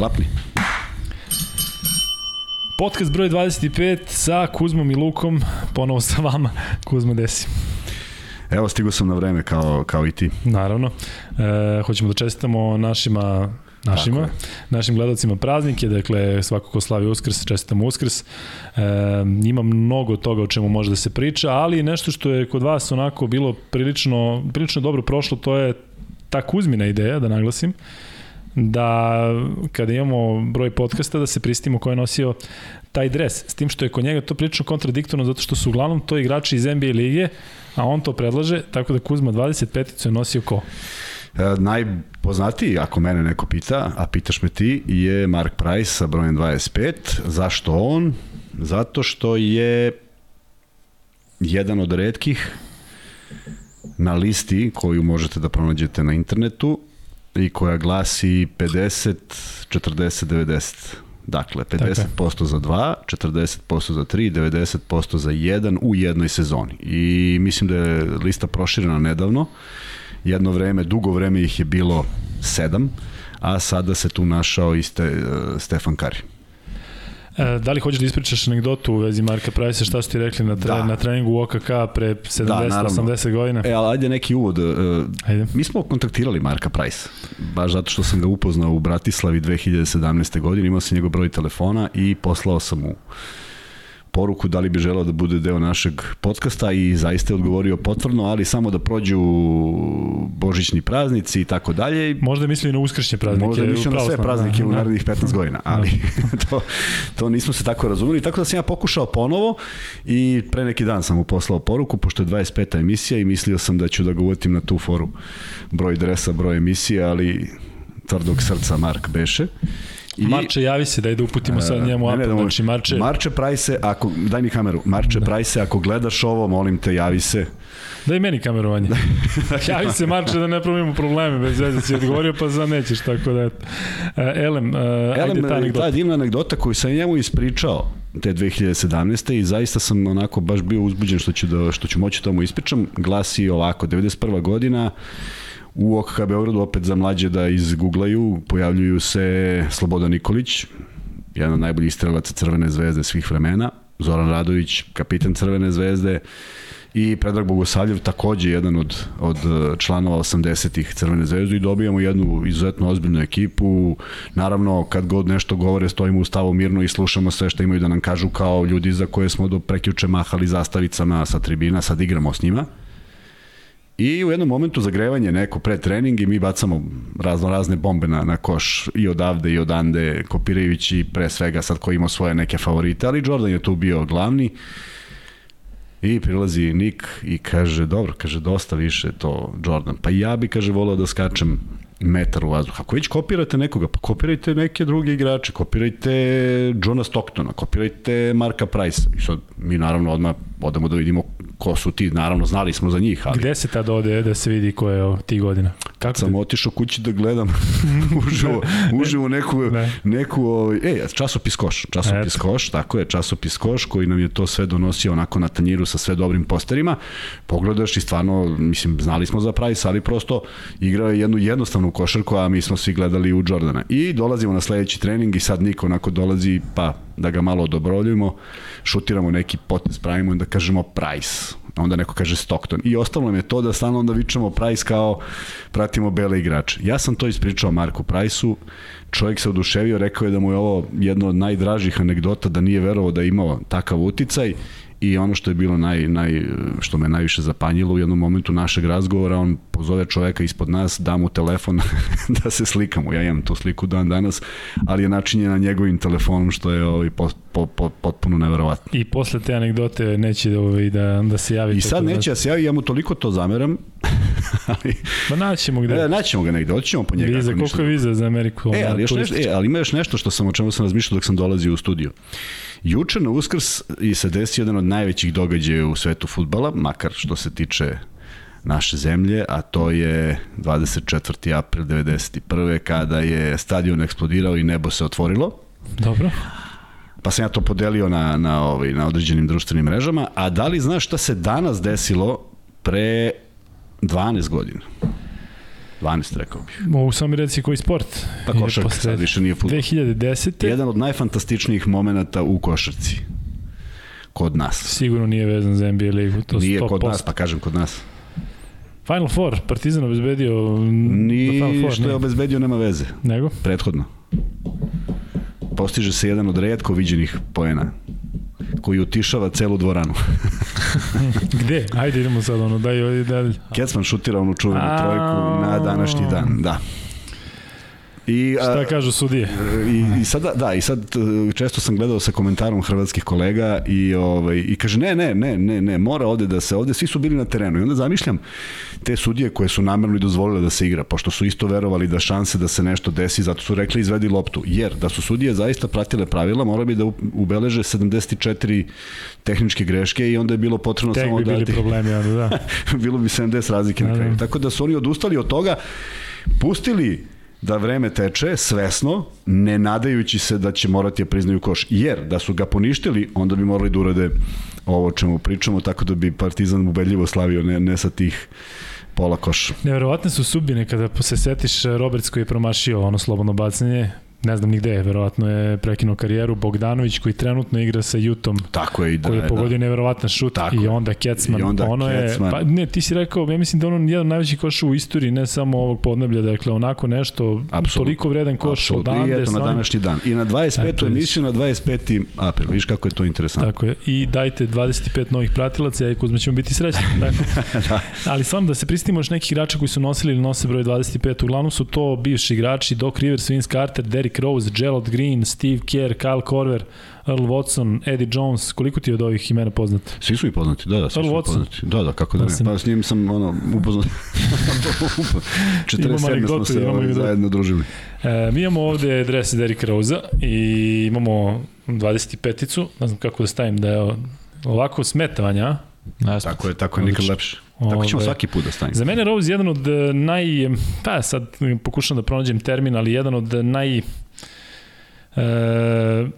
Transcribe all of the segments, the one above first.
Klapni. Podcast broj 25 sa Kuzmom i Lukom, ponovo sa vama. Kuzma, desi. Evo, stigo sam na vreme kao, kao i ti. Naravno. E, hoćemo da čestitamo našima našima, našim gledalcima praznike, dakle svako ko slavi Uskrs, čestitamo Uskrs. E, ima mnogo toga o čemu može da se priča, ali nešto što je kod vas onako bilo prilično, prilično dobro prošlo, to je ta Kuzmina ideja, da naglasim, da kada imamo broj podcasta da se pristimo ko je nosio taj dres, s tim što je kod njega to prilično kontradiktorno zato što su uglavnom to igrači iz NBA lige, a on to predlaže, tako da Kuzma 25 je nosio ko? E, najpoznatiji, ako mene neko pita, a pitaš me ti, je Mark Price sa brojem 25. Zašto on? Zato što je jedan od redkih na listi koju možete da pronađete na internetu i koja glasi 50, 40, 90. Dakle, 50% za 2, 40% za 3, 90% za 1 u jednoj sezoni. I mislim da je lista proširena nedavno. Jedno vreme, dugo vreme ih je bilo 7, a sada se tu našao i Ste, Stefan Kari. E, da li hoćeš da ispričaš anegdotu u vezi Marka Price, šta su ti rekli na, tre, da. na treningu u OKK pre 70-80 da, godina? E, ali ajde neki uvod. E, ajde. Mi smo kontaktirali Marka Price, baš zato što sam ga upoznao u Bratislavi 2017. godine, imao sam njegov broj telefona i poslao sam mu poruku da li bi želeo da bude deo našeg podcasta i zaista je odgovorio potvrdno, ali samo da prođu božićni praznici i tako dalje. Možda je mislio na uskršnje praznike. Možda je mislio na sve praznike da, u narednih 15 godina, ali to, to nismo se tako razumeli. Tako da sam ja pokušao ponovo i pre neki dan sam mu poslao poruku, pošto je 25. emisija i mislio sam da ću da ga uvotim na tu foru broj dresa, broj emisije, ali tvrdog srca Mark beše. I, Marče, javi se da ide uputimo sad njemu apel. Da znači, Marče... Marče Price, ako, daj mi kameru. Marče da. Price, ako gledaš ovo, molim te, javi se. Daj meni kamerovanje. javi se Marče da ne probimo probleme, bez veze si odgovorio, pa za nećeš, tako da... Uh, Elem, uh, Elem, ajde ta anegdota. Ta divna anegdota koju sam njemu ispričao te 2017. i zaista sam onako baš bio uzbuđen što ću, da, što ću moći to mu ispričam. Glasi ovako, 91. godina, U OKK Beogradu opet za mlađe da izguglaju, pojavljuju se Slobodan Nikolić, jedan od najboljih strelaca Crvene zvezde svih vremena, Zoran Radović, kapitan Crvene zvezde, i Predrag Bogosavljev takođe jedan od, od članova 80-ih Crvene zvezde i dobijamo jednu izuzetno ozbiljnu ekipu. Naravno, kad god nešto govore, stojimo u stavu mirno i slušamo sve što imaju da nam kažu kao ljudi za koje smo do prekjuče mahali zastavicama sa tribina, sad igramo s njima. I u jednom momentu zagrevanje neko pre trening i mi bacamo razno razne bombe na, na koš i odavde i odande, kopirajući pre svega sad ko ima svoje neke favorite, ali Jordan je tu bio glavni. I prilazi Nick i kaže, dobro, kaže, dosta više to Jordan. Pa ja bi, kaže, volao da skačem metar u vazduh. Ako već kopirate nekoga, pa kopirajte neke druge igrače, kopirajte Johna Stocktona, kopirajte Marka Price. I sad mi naravno odmah odemo da vidimo ko su ti, naravno znali smo za njih. Ali... Gde se tad ode da se vidi ko je ti godina? Kako sam te... otišao kući da gledam uživo, uživo neku, ne. neku ovaj, e, časopis Koš, časopis Eto. Koš, tako je, časopis Koš koji nam je to sve donosio onako na tanjiru sa sve dobrim posterima. Pogledaš i stvarno, mislim, znali smo za Price, ali prosto igrao je jednu jednostavnu košarku, a mi smo svi gledali u Jordana. I dolazimo na sledeći trening i sad niko onako dolazi, pa da ga malo odobroljujemo, šutiramo neki potez, pravimo da kažemo Price, onda neko kaže Stockton. I ostalo nam je to da stalno onda vičemo Price kao pratimo bele igrače. Ja sam to ispričao Marku Price-u, čovjek se oduševio, rekao je da mu je ovo jedno od najdražih anegdota, da nije verovao da je imao takav uticaj I ono što je bilo naj, naj, što me najviše zapanjilo u jednom momentu našeg razgovora, on pozove čoveka ispod nas, da mu telefon da se slikamo. Ja imam tu sliku dan danas, ali je načinjena njegovim telefonom, što je ovaj, po, po, po, potpuno neverovatno. I posle te anegdote neće da, ovaj, da, da se javi. I sad neće da se javi, ja mu toliko to zameram. ali, Ma naćemo gde. E, naćemo ga negde, oćemo po njega. Viza, koliko je viza za Ameriku? E, ali, još nešto, e, ali ima još nešto što sam, o čemu sam razmišljao dok sam dolazio u studiju. Juče na Uskrs i se desio jedan od najvećih događaja u svetu futbala, makar što se tiče naše zemlje, a to je 24. april 91. kada je stadion eksplodirao i nebo se otvorilo. Dobro. Pa sam ja to podelio na, na, ovaj, na određenim društvenim mrežama. A da li znaš šta se danas desilo pre 12 godina? 12 rekao bih. Mogu samo mi reci koji sport. Pa košarka sad više nije futbol. 2010. Jedan od najfantastičnijih momenata u košarci. Kod nas. Sigurno nije vezan za NBA ligu. To nije 100%. kod nas, pa kažem kod nas. Final Four, Partizan obezbedio Ni Four, što je obezbedio nema veze. Nego? Prethodno. Postiže se jedan od redko viđenih poena koji utišava celu dvoranu. Gde? Ajde idemo sad ono, daj ovdje dalje. Kecman šutira onu čuvenu trojku na današnji dan, da. I, a, Šta kažu sudije? I, I sad, da, i sad e, često sam gledao sa komentarom hrvatskih kolega i, ovaj, i kaže ne, ne, ne, ne, ne, mora ovde da se, ovde svi su bili na terenu i onda zamišljam te sudije koje su namerno i dozvolile da se igra, pošto su isto verovali da šanse da se nešto desi, zato su rekli izvedi loptu, jer da su sudije zaista pratile pravila, mora bi da ubeleže 74 tehničke greške i onda je bilo potrebno Tek samo bi bili dati... problemi, onda da. bilo bi 70 razlike na kraju. Tako da su oni odustali od toga, pustili da vreme teče svesno, ne nadajući se da će morati da priznaju koš. Jer da su ga poništili, onda bi morali da urade ovo o čemu pričamo, tako da bi Partizan ubedljivo slavio, ne, ne sa tih pola koša. Neverovatne su subine kada se setiš Roberts koji je promašio ono slobodno bacanje, ne znam nigde je, verovatno je prekinuo karijeru, Bogdanović koji trenutno igra sa Jutom, Tako je da. koji je pogodio da. neverovatan šut Tako i onda Kecman, I onda ono Kecman. je, pa ne, ti si rekao, ja mislim da ono jedan najveći koš u istoriji, ne samo ovog podneblja, dakle onako nešto, Absolut. toliko vredan koš Absolut. odande. I eto, na današnji dan. I na 25. emisiju, na 25. april, viš kako je to interesantno. Tako je, i dajte 25 novih pratilaca, ja i Kuzma ćemo biti srećni. Dakle. da. Ali stvarno da se pristimo još nekih igrača koji su nosili ili nose broj 25, uglavnom su to bivši igrači, Doc Rivers, Vince Carter, Derrick Rose, Gerald Green, Steve Kerr, Kyle Korver, Earl Watson, Eddie Jones, koliko ti je od ovih imena poznat? Svi su i poznati, da, da, svi Earl su Watson. poznati. Da, da, kako da ne. Pa s njim sam ono, upoznat. 47 smo se ovaj, zajedno družili. E, mi imamo ovde dres Derrick Rose-a i imamo 25-icu, ne znam kako da stavim da je ovako smetavanja, Ne tako je, tako je nikad lepše. Tako ćemo svaki put da stavimo. Za mene Rose jedan od naj, pa sad pokušam da pronađem termin, ali jedan od naj e,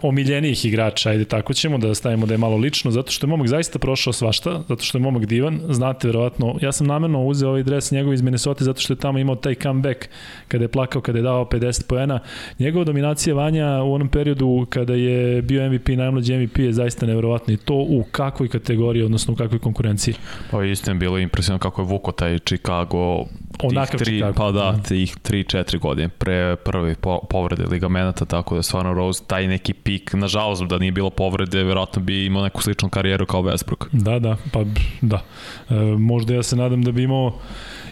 omiljenijih igrača, ajde tako ćemo da stavimo da je malo lično, zato što je momak zaista prošao svašta, zato što je momak divan, znate verovatno, ja sam namerno uzeo ovaj dres njegov iz Minnesota zato što je tamo imao taj comeback kada je plakao, kada je dao 50 poena. Njegova dominacija Vanja u onom periodu kada je bio MVP, najmlađi MVP je zaista neverovatno i to u kakvoj kategoriji, odnosno u kakvoj konkurenciji. Pa istina bilo impresivno kako je vuko taj Chicago Onakav tri, Chicago. pa da, tih 3-4 godine pre prve po, povrede ligamenata, tako da stvarno Rose taj neki pik, nažalost da nije bilo povrede, verovatno bi imao neku sličnu karijeru kao Westbrook. Da, da, pa da. E, možda ja se nadam da bi imao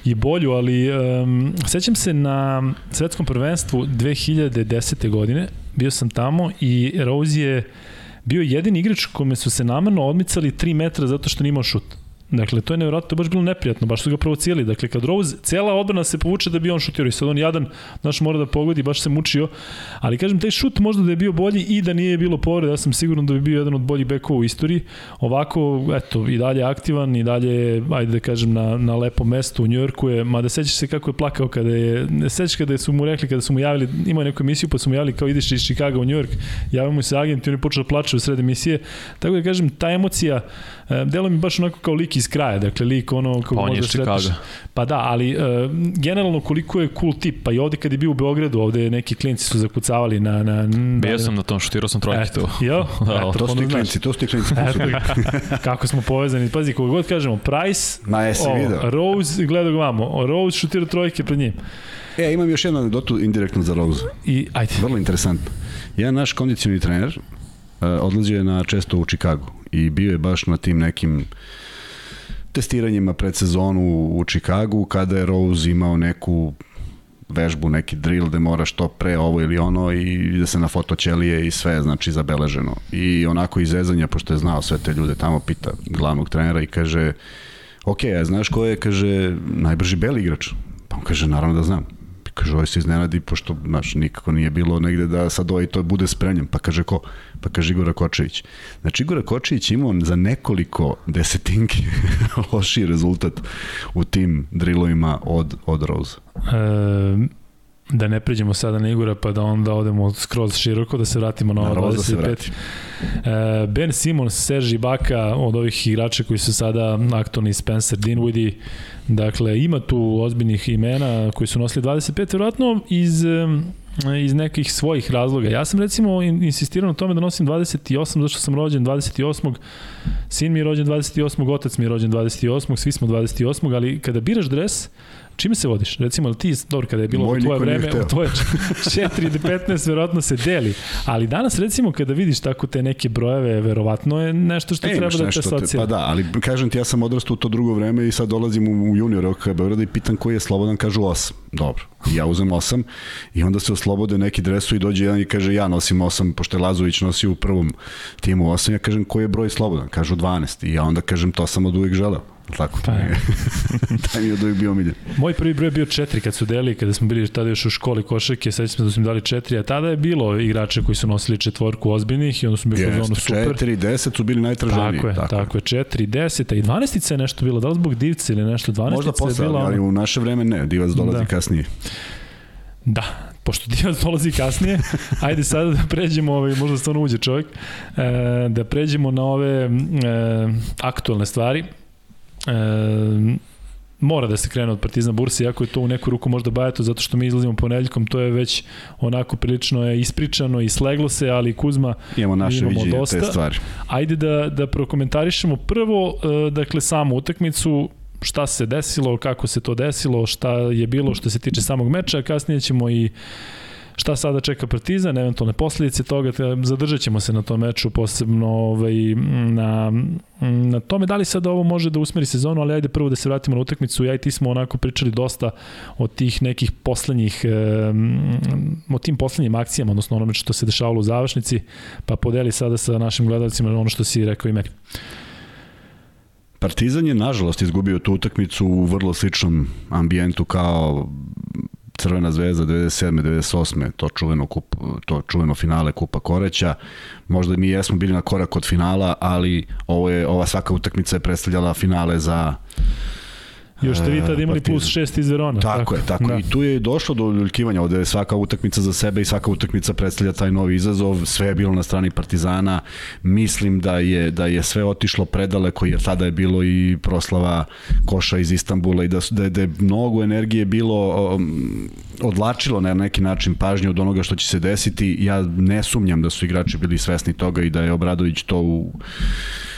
i bolju, ali um, sećam se na svetskom prvenstvu 2010. godine, bio sam tamo i Rose je bio jedini igrač kome su se namerno odmicali 3 metra zato što nije imao šut. Dakle, to je nevjerojatno, to je baš bilo neprijatno, baš su ga provocirali. Dakle, kad Rose, cela odbrana se povuče da bi on šutirao i sad on jadan, znaš, mora da pogodi, baš se mučio. Ali kažem, taj šut možda da je bio bolji i da nije bilo povreda, ja sam siguran da bi bio jedan od boljih bekova u istoriji. Ovako, eto, i dalje aktivan, i dalje, ajde da kažem, na, na lepom mestu u Njorku je, mada sećaš se kako je plakao kada je, ne sećaš kada su mu rekli, kada su mu javili, imao neku emisiju, pa su mu javili kao ideš iz Chicago u Njork, javio mu se agent i on je počeo da plače u sred emisije. Tako da kažem, ta emocija, delo mi baš onako kao lik iz kraja, dakle lik ono kako pa možda sretneš. Pa da, ali uh, generalno koliko je cool tip, pa i ovde kad je bio u Beogradu, ovde neki klinci su zakucavali na... na, na Bio sam na tom, šutirao sam trojke tu. Jo? da, Eto, to su ti klinci, to su ti klinci. kako smo povezani. Pazi, koga god kažemo, Price, Ma, jesi o, video. Rose, gledaj ga vamo, Rose šutira trojke pred njim. E, imam još jednu anegdotu indirektno za Rose. I, ajde. Vrlo interesantno. Jedan naš kondicioni trener odlazio je na često u Čikagu i bio je baš na tim nekim testiranjima pred sezonu u Čikagu kada je Rose imao neku vežbu, neki drill da mora što pre ovo ili ono i da se na fotoćelije i sve znači zabeleženo. I onako iz pošto je znao sve te ljude, tamo pita glavnog trenera i kaže ok, a znaš ko je, kaže, najbrži beli igrač? Pa on kaže, naravno da znam. Kaže, ovaj se iznenadi, pošto, znaš, nikako nije bilo negde da sad ovaj to bude spremljen. Pa kaže, ko? Pa kaže Igora Kočević. Znači, Igora Kočević imao za nekoliko desetinki lošiji rezultat u tim drillovima od, od Rose. E, da ne pređemo sada na Igora pa da onda odemo skroz široko, da se vratimo na, na 25. E, ben Simons, Sergi Baka, od ovih igrača koji su sada aktualni Spencer Dinwiddie, dakle ima tu ozbiljnih imena koji su nosili 25, verovatno iz iz nekih svojih razloga. Ja sam recimo insistirao na tome da nosim 28, zašto sam rođen 28. Sin mi je rođen 28. Otac mi je rođen 28. Svi smo 28. Ali kada biraš dres, Čime se vodiš? Recimo, ti, dobro, kada je bilo Moj u tvoje vreme, u tvoje 4 do 15 verovatno se deli, ali danas recimo kada vidiš tako te neke brojeve, verovatno je nešto što e, treba da te socijal. Pa da, ali kažem ti, ja sam odrastao u to drugo vreme i sad dolazim u, u junior OKB Beograda i pitan koji je slobodan, kažu 8. Dobro, ja uzem 8 i onda se oslobode neki dresu i dođe jedan i kaže ja nosim 8, pošto je Lazović nosio u prvom timu 8, ja kažem koji je broj slobodan, kažu 12 i ja onda kažem to sam od uvijek želeo. Tako, pa, je. taj mi je od uvijek bio omiljen. Moj prvi broj je bio četiri kad su deli, kada smo bili tada još u školi košarke, sad smo da su mi dali četiri, a tada je bilo igrača koji su nosili četvorku ozbiljnih i onda smo bili u zonu super. Četiri, deset su bili najtraženiji. Tako je, tako, tako je, četiri, deset, a i dvanestica je nešto bilo, da li zbog divce ili nešto, dvanestica Možda posle, je bila... ali u naše vreme ne, divac dolazi da. kasnije. Da, pošto Divac dolazi kasnije, ajde sada da pređemo, ovaj, možda stvarno uđe čovjek, e, da pređemo na ove e, aktualne stvari. E, mora da se krene od Partizan Bursa, iako je to u neku ruku možda bajato, zato što mi izlazimo ponedeljkom, to je već onako prilično je ispričano i sleglo se, ali Kuzma imamo naše imamo dosta. te stvari. Ajde da, da prokomentarišemo prvo, e, dakle, samu utakmicu, šta se desilo, kako se to desilo, šta je bilo što se tiče samog meča, kasnije ćemo i šta sada čeka Partizan, eventualne posledice toga, zadržat ćemo se na tom meču, posebno ovaj, na, na tome da li sad ovo može da usmeri sezonu, ali ajde prvo da se vratimo na utakmicu, ja i ti smo onako pričali dosta o tih nekih poslednjih, o tim poslednjim akcijama, odnosno onome što se dešavalo u završnici, pa podeli sada sa našim gledalcima ono što si rekao i meni. Partizan je nažalost izgubio tu utakmicu u vrlo sličnom ambijentu kao Crvena zvezda 97. 98. to čuveno kup, to čuveno finale Kupa Koreća. Možda mi jesmo bili na korak od finala, ali ovo je ova svaka utakmica je predstavljala finale za Još ste vi tad imali partizan. plus 6 iz Verona. Tako, tako je, tako. Da. I tu je došlo do uljuljkivanja, ovde je svaka utakmica za sebe i svaka utakmica predstavlja taj novi izazov, sve je bilo na strani Partizana. Mislim da je da je sve otišlo predaleko jer tada je bilo i proslava koša iz Istambula i da su da je, da je mnogo energije bilo um, odlačilo na neki način pažnju od onoga što će se desiti. Ja ne sumnjam da su igrači bili svesni toga i da je Obradović to u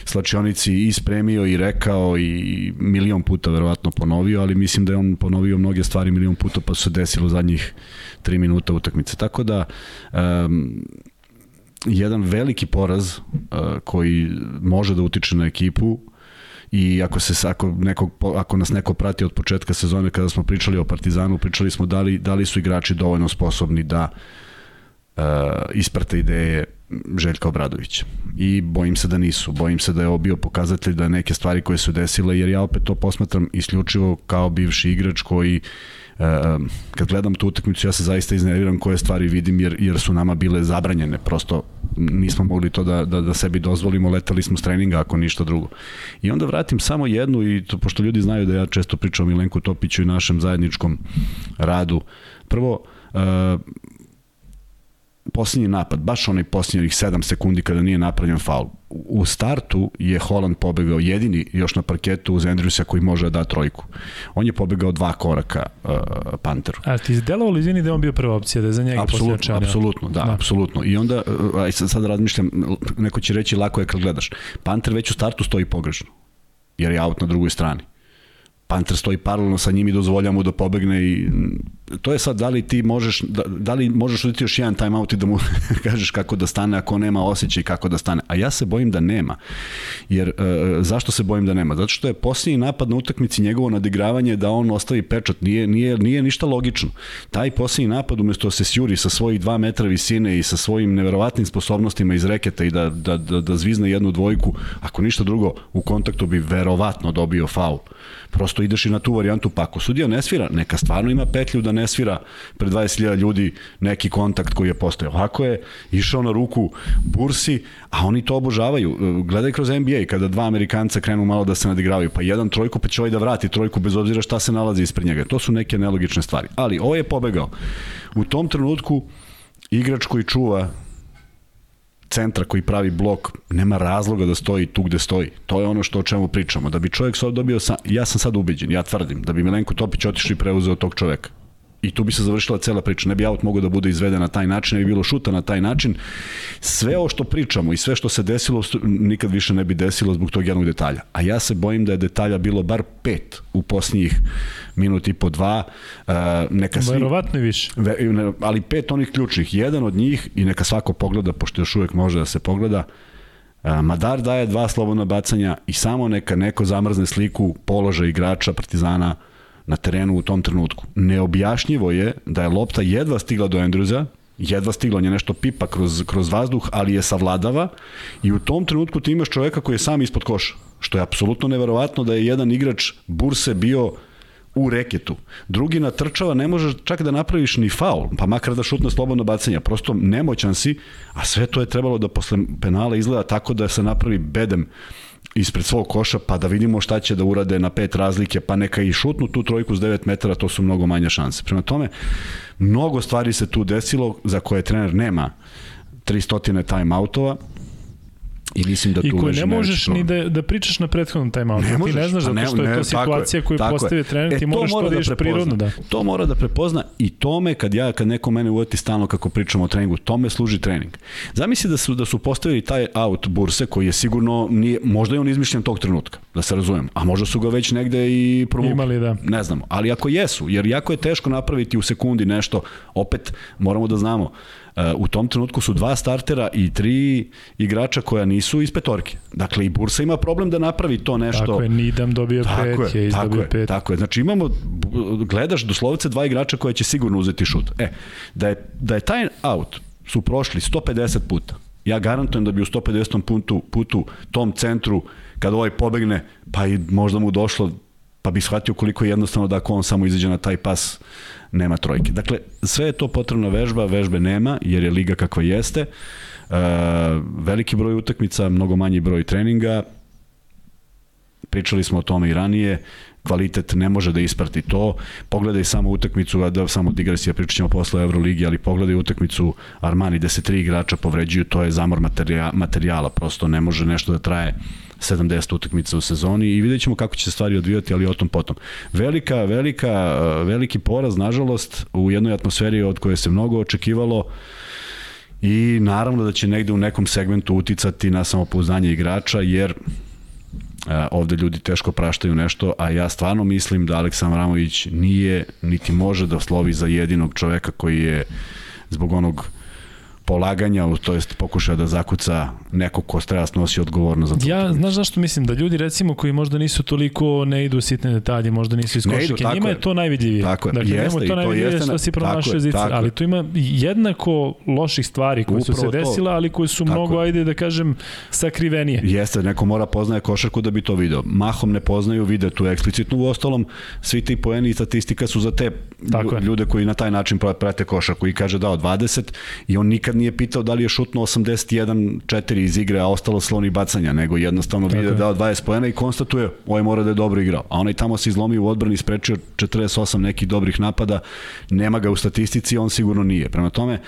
slačionici i spremio i rekao i milion puta verovatno ponovio, ali mislim da je on ponovio mnoge stvari milion puta pa su desilo zadnjih tri minuta utakmice. Tako da um, jedan veliki poraz uh, koji može da utiče na ekipu i ako se ako nekog ako nas neko prati od početka sezone kada smo pričali o Partizanu, pričali smo da li da li su igrači dovoljno sposobni da uh, isprate ideje Željka Obradovića. I bojim se da nisu. Bojim se da je ovo bio pokazatelj da neke stvari koje su desile, jer ja opet to posmatram isključivo kao bivši igrač koji Uh, kad gledam tu utakmicu ja se zaista iznerviram koje stvari vidim jer, jer su nama bile zabranjene prosto nismo mogli to da, da, da sebi dozvolimo letali smo s treninga ako ništa drugo i onda vratim samo jednu i to, pošto ljudi znaju da ja često pričam Milenku Topiću i našem zajedničkom radu prvo uh, posljednji napad, baš onaj posljednjih 7 sekundi kada nije napravljen faul. U startu je Holland pobegao jedini još na parketu uz Andrewsa koji može da da trojku. On je pobegao dva koraka uh, Panteru. A ti izdelovali, izvini, da je on bio prva opcija, da je za njega apsolutno, apsolutno, da, da, apsolutno. I onda, uh, aj sad, sad razmišljam, neko će reći lako je kad gledaš. Panter već u startu stoji pogrešno, jer je aut na drugoj strani. Panter stoji paralelno sa njim i dozvolja mu da pobegne i to je sad da li ti možeš da, da li možeš uditi još jedan time out i da mu kažeš kako da stane ako nema osjećaj kako da stane. A ja se bojim da nema. Jer e, zašto se bojim da nema? Zato što je posljednji napad na utakmici njegovo nadigravanje da on ostavi pečat. Nije, nije, nije ništa logično. Taj posljednji napad umesto da se sjuri sa svojih 2 metra visine i sa svojim neverovatnim sposobnostima iz reketa i da, da, da, da zvizne jednu dvojku, ako ništa drugo, u kontaktu bi verovatno dobio faul. Prosto ideš i na tu varijantu, pa ako sudija ne svira, neka stvarno ima petlju da ne ne svira pred 20.000 ljudi neki kontakt koji je postojao. Ovako je išao na ruku Bursi, a oni to obožavaju. Gledaj kroz NBA, kada dva Amerikanca krenu malo da se nadigravaju, pa jedan trojku, pa će ovaj da vrati trojku bez obzira šta se nalazi ispred njega. To su neke nelogične stvari. Ali ovo je pobegao. U tom trenutku igrač koji čuva centra koji pravi blok, nema razloga da stoji tu gde stoji. To je ono što o čemu pričamo. Da bi čovjek sad dobio, sam, ja sam sad ubeđen, ja tvrdim, da bi Milenko Topić otišao i preuzeo tog čoveka. I tu bi se završila cela priča. Ne bi aut mogao da bude izveden na taj način, ne bi bilo šuta na taj način. Sve o što pričamo i sve što se desilo nikad više ne bi desilo zbog tog jednog detalja. A ja se bojim da je detalja bilo bar pet u posljednjih minut i po dva. Uh, neka svi, Verovatno više. Ve, ali pet onih ključnih. Jedan od njih, i neka svako pogleda, pošto još uvek može da se pogleda, uh, Madar daje dva slobodna bacanja i samo neka neko zamrzne sliku položaja igrača Partizana na terenu u tom trenutku. Neobjašnjivo je da je lopta jedva stigla do Andrewsa, jedva stigla, on je nešto pipa kroz, kroz vazduh, ali je savladava i u tom trenutku ti imaš čoveka koji je sam ispod koša, što je apsolutno neverovatno da je jedan igrač Burse bio u reketu. Drugi natrčava, ne može čak da napraviš ni faul, pa makar da šutne slobodno bacanje. Prosto nemoćan si, a sve to je trebalo da posle penala izgleda tako da se napravi bedem ispred svog koša, pa da vidimo šta će da urade na pet razlike, pa neka i šutnu tu trojku s 9 metara, to su mnogo manje šanse. Prema tome, mnogo stvari se tu desilo za koje trener nema 300 timeoutova, I mislim da tu I koje ne možeš ni da, da pričaš na prethodnom timeoutu. Ne možeš, ti ne znaš zato što ne, je to situacija koju postavi trener, e, ti moraš to da vidiš da prirodno. Da. To mora da prepozna i tome kad ja kad neko mene uveti stalno kako pričamo o treningu, tome služi trening. Zamisli da su da su postavili taj out burse koji je sigurno nije možda je on izmišljen tog trenutka, da se razumem, a možda su ga već negde i provukli. Imali da. Ne znamo, ali ako jesu, jer jako je teško napraviti u sekundi nešto, opet moramo da znamo u tom trenutku su dva startera i tri igrača koja nisu iz petorke. Dakle, i Bursa ima problem da napravi to nešto. Tako je, Nidam dobio tako pet, je, tako je, pet. Tako je, znači imamo, gledaš doslovce dva igrača koja će sigurno uzeti šut. E, da je, da je taj out su prošli 150 puta, ja garantujem da bi u 150. putu, putu tom centru, kad ovaj pobegne, pa i možda mu došlo pa bi shvatio koliko je jednostavno da ako on samo izađe na taj pas nema trojke. Dakle, sve je to potrebna vežba, vežbe nema, jer je liga kakva jeste. E, veliki broj utakmica, mnogo manji broj treninga, pričali smo o tome i ranije, kvalitet ne može da isprati to. Pogledaj samo utakmicu, da samo digresija, pričat ćemo posle Euroligi, ali pogledaj utakmicu Armani gde se tri igrača povređuju, to je zamor materijala, materijala prosto ne može nešto da traje 70 utakmica u sezoni i vidjet ćemo kako će se stvari odvijati, ali o tom potom. Velika, velika, veliki poraz, nažalost, u jednoj atmosferi od koje se mnogo očekivalo i naravno da će negde u nekom segmentu uticati na samopouzdanje igrača, jer ovde ljudi teško praštaju nešto, a ja stvarno mislim da Aleksa Mramović nije, niti može da slovi za jedinog čoveka koji je zbog onog polaganja, to jest pokušaja da zakuca neko ko treba snosi odgovorno za to. Ja, znaš zašto mislim da ljudi recimo koji možda nisu toliko ne idu sitne detalje, možda nisu iz košike, njima je to najvidljivije. Tako je, dakle, jeste, to, to najvidljivije što si pronašao zice, ali tu ima jednako loših stvari koje Upravo su se desile, ali koje su tako mnogo, ajde da kažem, sakrivenije. Jeste, neko mora poznaje košarku da bi to video. Mahom ne poznaju, vide tu eksplicitno u ostalom, svi ti poeni i statistika su za te tako ljude koji na taj način prate košarku i kaže dao 20 i on nikad nije pitao da li je šutno 81-4 iz igre, a ostalo sloni bacanja, nego jednostavno vide da dao 20 poena i konstatuje, ovaj mora da je dobro igrao. A onaj tamo se izlomio u odbrani, sprečio 48 nekih dobrih napada, nema ga u statistici, on sigurno nije. Prema tome,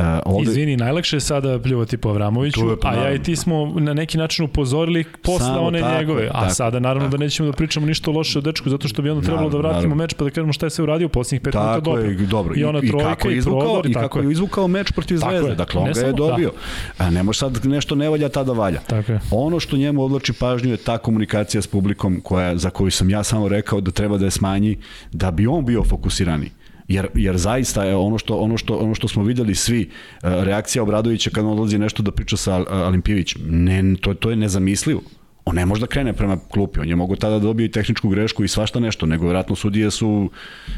Uh, ovde... Izvini, najlakše je sada pljuvati po Avramoviću, a ja i ti smo na neki način upozorili posle Samo one tako, njegove, a tako, sada naravno da tako. da nećemo da pričamo ništa loše o dečku, zato što bi onda trebalo naravno, da vratimo naravno. meč pa da kažemo šta je se uradio u posljednjih 5 minuta dobro. Je, dobro. I, ona trojka i, kako je izvukao, i, prodor, i, kako je izvukao meč protiv Zvezde, dakle on ga je dobio. Da. A ne može sad nešto ne valja, tada valja. Tako je. Ono što njemu odlači pažnju je ta komunikacija s publikom koja, za koju sam ja samo rekao da treba da je smanji, da bi on bio fokusirani jer, jer zaista je ono što, ono, što, ono što smo videli svi, e, reakcija Obradovića kad on odlazi nešto da priča sa Alimpijevićem, ne, to, to je nezamislivo. On ne može da krene prema klupi, on je mogo tada da dobije i tehničku grešku i svašta nešto, nego vjerojatno sudije su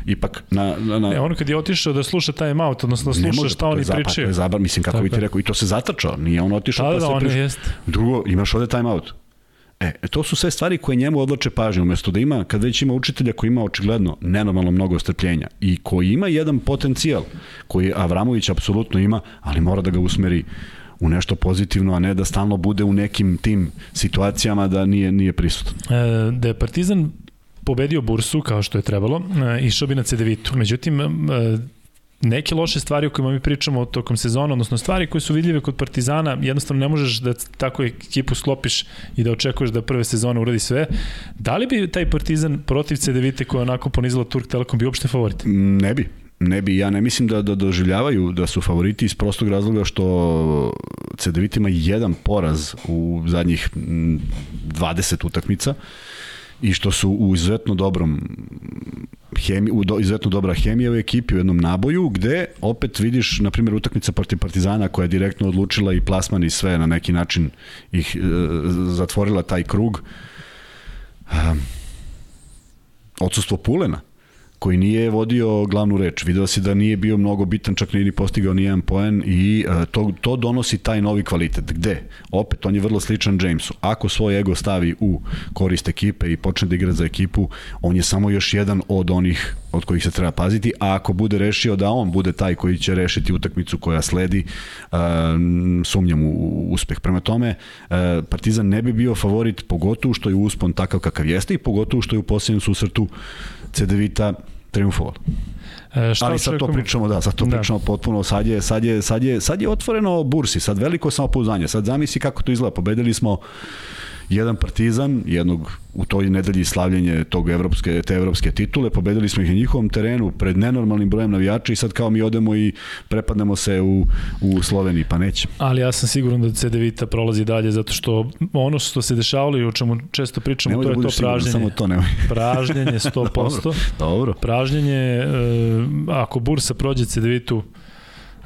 ipak na... na, na... Ne, on kad je otišao da sluša time out, odnosno da sluša može, šta oni pričaju. Pa zabar, mislim, kako Tako bi ti rekao, i to se zatrčao, nije on otišao da, pa da, se on Jest. Drugo, imaš ovde time out E, to su sve stvari koje njemu odlače pažnju, umesto da ima, kad već ima učitelja koji ima očigledno nenormalno mnogo strpljenja i koji ima jedan potencijal, koji Avramović apsolutno ima, ali mora da ga usmeri u nešto pozitivno, a ne da stalno bude u nekim tim situacijama da nije, nije prisutan. E, da je Partizan pobedio Bursu kao što je trebalo, e, išao bi na Cedevitu. Međutim, e, neke loše stvari o kojima mi pričamo tokom sezona, odnosno stvari koje su vidljive kod Partizana, jednostavno ne možeš da tako ekipu sklopiš i da očekuješ da prve sezone uradi sve. Da li bi taj Partizan protiv CDVite koja je onako ponizila Turk Telekom bi uopšte favorit? Ne bi. Ne bi, ja ne mislim da, da doživljavaju da su favoriti iz prostog razloga što CDVita ima jedan poraz u zadnjih 20 utakmica i što su u izuzetno dobrom hemi, u do, izuzetno dobra hemija u ekipi u jednom naboju, gde opet vidiš, na primjer, utakmica protiv Partizana koja je direktno odlučila i plasman i sve na neki način ih e, zatvorila taj krug. E, odsustvo Pulena koji nije vodio glavnu reč. Video si da nije bio mnogo bitan, čak nije ni postigao ni jedan poen i uh, to, to donosi taj novi kvalitet. Gde? Opet, on je vrlo sličan Jamesu. Ako svoj ego stavi u korist ekipe i počne da igra za ekipu, on je samo još jedan od onih od kojih se treba paziti, a ako bude rešio da on bude taj koji će rešiti utakmicu koja sledi, uh, sumnjam u uspeh. Prema tome, uh, Partizan ne bi bio favorit, pogotovo što je uspon takav kakav jeste i pogotovo što je u posljednjem susretu CDVita triumfovalo. E, šta Ali sad to pričamo, da, sad to da. pričamo potpuno, sad je, sad, je, sad, je, sad je otvoreno bursi, sad veliko samopouzdanje, sad zamisli kako to izgleda, pobedili smo jedan partizan, jednog u toj nedelji slavljenje tog evropske, te evropske titule, pobedili smo ih na njihovom terenu pred nenormalnim brojem navijača i sad kao mi odemo i prepadnemo se u, u Sloveniji, pa neće. Ali ja sam siguran da CD Vita prolazi dalje, zato što ono što se dešavalo i o čemu često pričamo, nemoj to da je to pražnjenje. Samo to nemoj. pražnjenje 100%. dobro, dobro. Pražnjenje, e, ako Bursa prođe CD Vitu,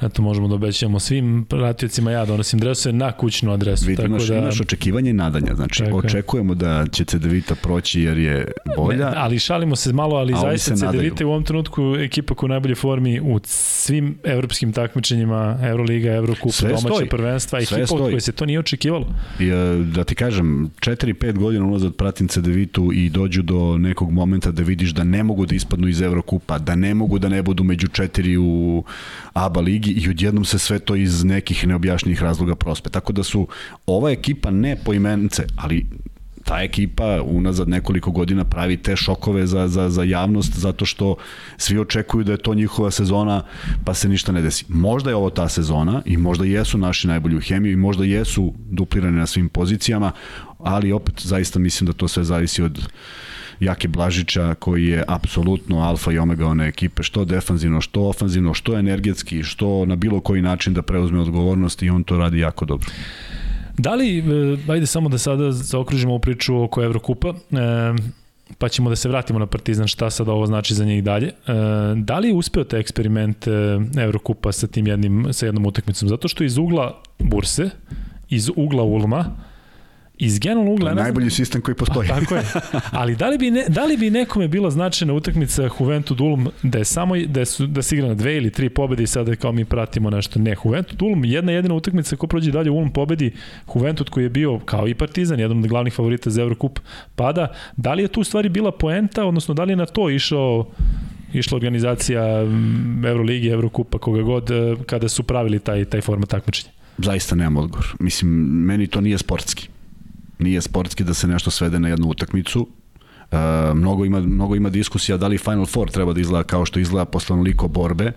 Eto, možemo da obećamo svim pratiocima, ja donosim dresove na kućnu adresu. Vidite, tako imaš, da... imaš očekivanje i nadanja, znači tako očekujemo da će Cedevita proći jer je bolja. Ne, ali šalimo se malo, ali zaista Cedevita je u ovom trenutku ekipa koja u najbolje formi u svim evropskim takmičenjima, Euroliga, Eurokup, Sve domaće stoji. prvenstva, ekipa od koje se to nije očekivalo. I, da ti kažem, 4-5 godina unazad pratim Cedevitu i dođu do nekog momenta da vidiš da ne mogu da ispadnu iz Evrokupa, da ne mogu da ne budu među četiri u ABA ligi i odjednom se sve to iz nekih neobjašnjivih razloga prospe. Tako da su ova ekipa ne poimence, ali ta ekipa unazad nekoliko godina pravi te šokove za, za, za javnost zato što svi očekuju da je to njihova sezona pa se ništa ne desi. Možda je ovo ta sezona i možda jesu naši najbolji u hemiju i možda jesu duplirani na svim pozicijama, ali opet zaista mislim da to sve zavisi od Jake Blažića koji je apsolutno alfa i omega one ekipe, što defanzivno, što ofanzivno, što energetski, što na bilo koji način da preuzme odgovornost i on to radi jako dobro. Da li, e, ajde samo da sada zaokružimo ovu priču oko Evrokupa, e, pa ćemo da se vratimo na Partizan, šta sad ovo znači za njih dalje. E, da li je uspeo taj eksperiment Evrokupa sa tim jednim, sa jednom utakmicom? Zato što iz ugla Burse, iz ugla Ulma, iz generalnog ugla... Najbolji sistem koji postoji. Pa, tako je. Ali da li bi, ne, da li bi nekome bila značajna utakmica Juventud Ulm da je samo da, su, da se igra na dve ili tri pobede i sada kao mi pratimo nešto? Ne, Juventud Ulm, jedna jedina utakmica ko prođe dalje Ulm pobedi Juventud koji je bio kao i Partizan, jedan od glavnih favorita za Eurocup pada. Da li je tu stvari bila poenta, odnosno da li je na to išao išla organizacija Euroligi, Eurokupa, koga god, eh, kada su pravili taj, taj format takmičenja? Zaista nemam odgovor. Mislim, meni to nije sportski nije sportski da se nešto svede na jednu utakmicu. Uh, mnogo, ima, mnogo ima diskusija da li Final Four treba da izgleda kao što izgleda posle onoliko borbe,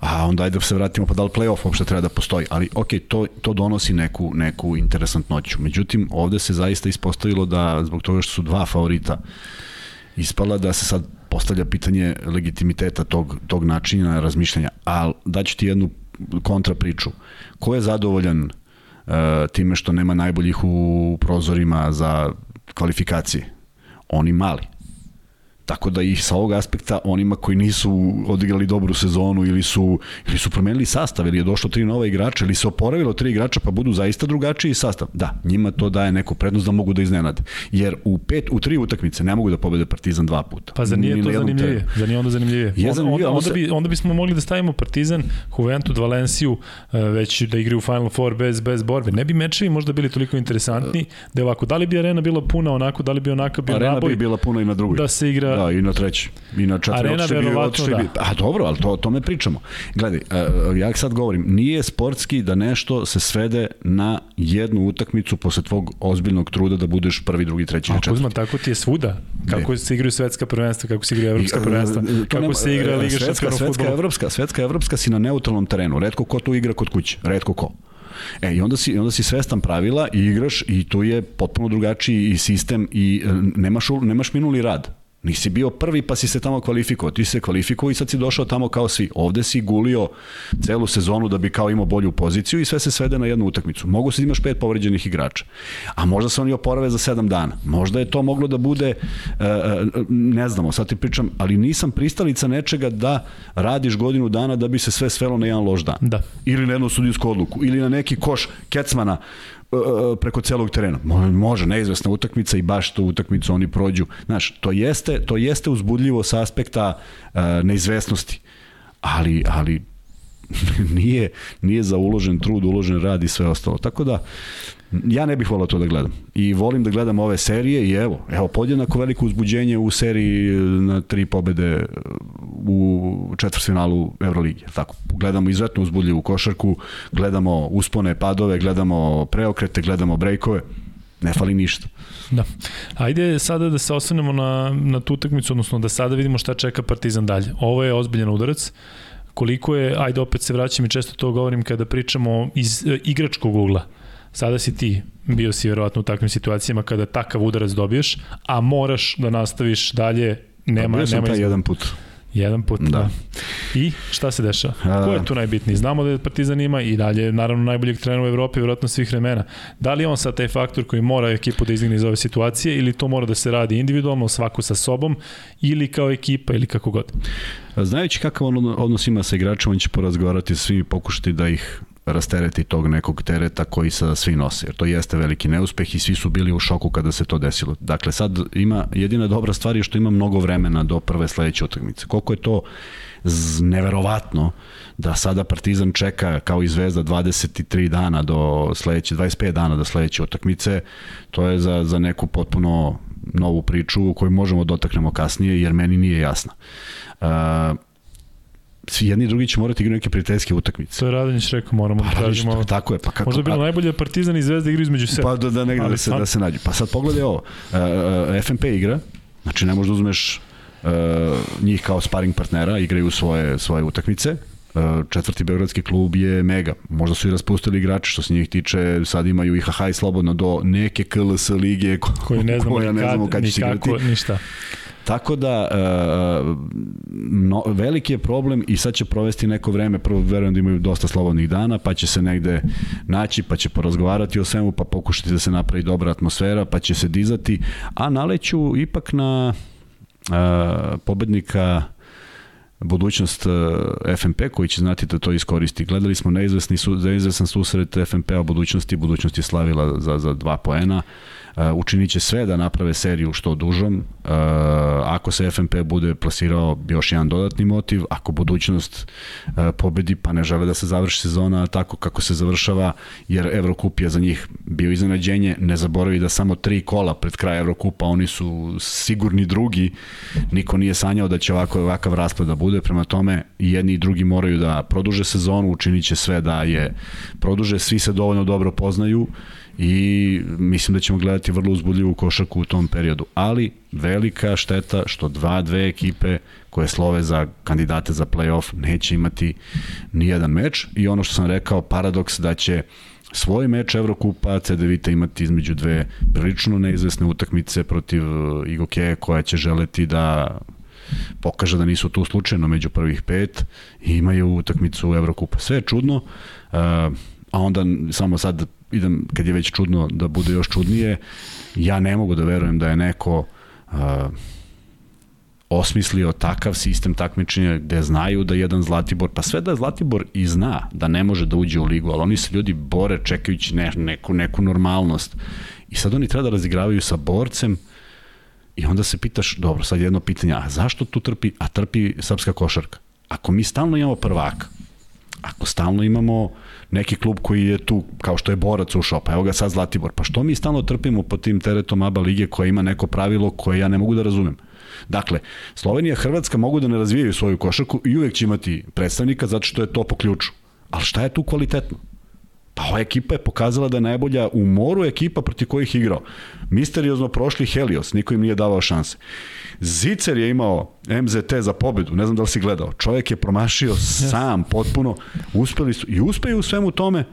a onda ajde da se vratimo pa da li playoff uopšte treba da postoji, ali ok, to, to donosi neku, neku interesantnoću. Međutim, ovde se zaista ispostavilo da zbog toga što su dva favorita ispala da se sad postavlja pitanje legitimiteta tog, tog načina razmišljanja. Ali daću ti jednu kontra priču. Ko je zadovoljan E, time što nema najboljih u prozorima za kvalifikacije. Oni mali. Tako da i sa ovog aspekta onima koji nisu odigrali dobru sezonu ili su, ili su promenili sastav ili je došlo tri nova igrača ili se oporavilo tri igrača pa budu zaista drugačiji sastav. Da, njima to daje neku prednost da mogu da iznenade. Jer u pet, u tri utakmice ne mogu da pobede Partizan dva puta. Pa za nije to zanimljivije? Za nije onda zanimljivije? Je zanimljivije. Onda, onda, bi, onda bismo mogli da stavimo Partizan, Juventud, Valenciju, e, već da igri u Final Four bez, bez borbe. Ne bi mečevi možda bili toliko interesantni, da je ovako, da li bi arena bila puna onako, da li bi onako bio arena naboj? Arena bi bila puna i na drugoj. Da se igra... Da, i na treći. I na četiri. Arena verovatno da. Bi, a dobro, ali to, o tome pričamo. Gledaj, ja sad govorim, nije sportski da nešto se svede na jednu utakmicu posle tvog ozbiljnog truda da budeš prvi, drugi, treći, četvrti. Kuzma, tako ti je svuda. Kako ne. se igraju svetska prvenstva, kako se igraju evropska prvenstva, kako nema, se igra Liga šampiona fudbala. Svetska evropska, svetska evropska si na neutralnom terenu. Redko ko tu igra kod kuće, redko ko. E, i onda si, onda si svestan pravila i igraš i tu je potpuno drugačiji i sistem i e, nemaš, nemaš minuli rad. Nisi bio prvi pa si se tamo kvalifikovao, ti se kvalifikovao i sad si došao tamo kao svi. Ovde si gulio celu sezonu da bi kao imao bolju poziciju i sve se svede na jednu utakmicu. Mogu se da imaš pet povređenih igrača, a možda se oni oporave za sedam dana. Možda je to moglo da bude, e, e, ne znamo, sad ti pričam, ali nisam pristalica nečega da radiš godinu dana da bi se sve svelo na jedan loš dan. Da. Ili na jednu sudijsku odluku, ili na neki koš Kecmana preko celog terena. Može, neizvesna utakmica i baš tu utakmicu oni prođu. Znaš, to jeste, to jeste uzbudljivo sa aspekta uh, neizvesnosti, ali, ali nije, nije za uložen trud, uložen rad i sve ostalo. Tako da, ja ne bih volao to da gledam. I volim da gledam ove serije i evo, evo podjednako veliko uzbuđenje u seriji na tri pobede u četvrtfinalu Euroligi. Tako, gledamo izuzetno uzbudljivu košarku, gledamo uspone, padove, gledamo preokrete, gledamo brejkove ne fali ništa. Da. Ajde sada da se osvrnemo na, na tu utakmicu, odnosno da sada vidimo šta čeka Partizan dalje. Ovo je ozbiljan udarac. Koliko je, ajde opet se vraćam i često to govorim kada pričamo iz e, igračkog ugla. Sada si ti, bio si verovatno u takvim situacijama kada takav udarac dobiješ, a moraš da nastaviš dalje, nema, pa bio sam nema taj jedan put. Jedan put, da. da. I šta se dešava? A... Ko je tu najbitniji? Znamo da je Partizan ima i dalje, naravno, najboljeg trenera u Evropi, vjerojatno svih vremena. Da li on sad taj faktor koji mora ekipu da izdigne iz ove situacije ili to mora da se radi individualno, svako sa sobom ili kao ekipa ili kako god? Znajući kakav on odnos ima sa igračima, on će porazgovarati sa svim i pokušati da ih rastereti tog nekog tereta koji sada svi nose. Jer to jeste veliki neuspeh i svi su bili u šoku kada se to desilo. Dakle, sad ima, jedina dobra stvar je što ima mnogo vremena do prve sledeće utakmice. Koliko je to neverovatno da sada Partizan čeka kao i Zvezda 23 dana do sledeće, 25 dana do sledeće utakmice, to je za, za neku potpuno novu priču koju možemo dotaknemo kasnije jer meni nije jasna. Uh, svi jedni i drugi će morati igrati neke prijateljske utakmice. To je Radonjić rekao, moramo pa, da tražimo. Tako je, pa kako Možda bi bilo pa, najbolje da Partizan i Zvezda igraju između sebe. Pa da, da negde da se da se nađu. Pa sad pogledaj ovo. Uh, uh, FNP igra. Znači ne možeš da uzmeš uh, njih kao sparring partnera, igraju svoje svoje utakmice. Uh, četvrti beogradski klub je mega. Možda su i raspustili igrače što se njih tiče, sad imaju i HH i slobodno do neke KLS lige ko, koje ne znamo, koja ne znamo kad će igrati. Ništa. Tako da, uh, no, veliki je problem i sad će provesti neko vreme, prvo verujem da imaju dosta slobodnih dana, pa će se negde naći, pa će porazgovarati o svemu, pa pokušati da se napravi dobra atmosfera, pa će se dizati, a naleću ipak na uh, pobednika budućnost FNP koji će znati da to iskoristi. Gledali smo neizvesni, neizvesan susret FNP-a budućnosti, budućnost je slavila za, za dva poena. Uh, učinit će sve da naprave seriju što dužom. Uh, ako se FNP bude plasirao još jedan dodatni motiv, ako budućnost uh, pobedi pa ne žele da se završi sezona tako kako se završava, jer Evrokup je za njih bio iznenađenje. Ne zaboravi da samo tri kola pred kraj Evrokupa oni su sigurni drugi. Niko nije sanjao da će ovako, ovakav raspad da bude. Prema tome, jedni i drugi moraju da produže sezonu, učinit će sve da je produže. Svi se dovoljno dobro poznaju i mislim da ćemo gledati vrlo uzbudljivu košarku u tom periodu. Ali velika šteta što dva, dve ekipe koje slove za kandidate za playoff neće imati ni jedan meč i ono što sam rekao, paradoks da će svoj meč Evrokupa CD Vita imati između dve prilično neizvesne utakmice protiv uh, Igokeje koja će želeti da pokaže da nisu tu slučajno među prvih pet i imaju utakmicu Evrokupa. Sve je čudno, uh, a onda samo sad idem, kad je već čudno da bude još čudnije, ja ne mogu da verujem da je neko uh, osmislio takav sistem takmičenja gde znaju da jedan Zlatibor, pa sve da Zlatibor i zna da ne može da uđe u ligu, ali oni se ljudi bore čekajući ne, neku, neku normalnost. I sad oni treba da razigravaju sa borcem i onda se pitaš, dobro, sad jedno pitanje, a zašto tu trpi, a trpi srpska košarka? Ako mi stalno imamo prvaka, ako stalno imamo neki klub koji je tu, kao što je Borac ušao, pa evo ga sad Zlatibor, pa što mi stalno trpimo pod tim teretom ABA lige koja ima neko pravilo koje ja ne mogu da razumem? Dakle, Slovenija i Hrvatska mogu da ne razvijaju svoju košarku i uvek će imati predstavnika zato što je to po ključu. Ali šta je tu kvalitetno? Pa ova ekipa je pokazala da je najbolja u moru ekipa proti kojih igrao. Misteriozno prošli Helios, niko im nije davao šanse. Zicer je imao MZT za pobedu, ne znam da li si gledao. Čovjek je promašio sam potpuno, uspeli su i uspeju u svemu tome.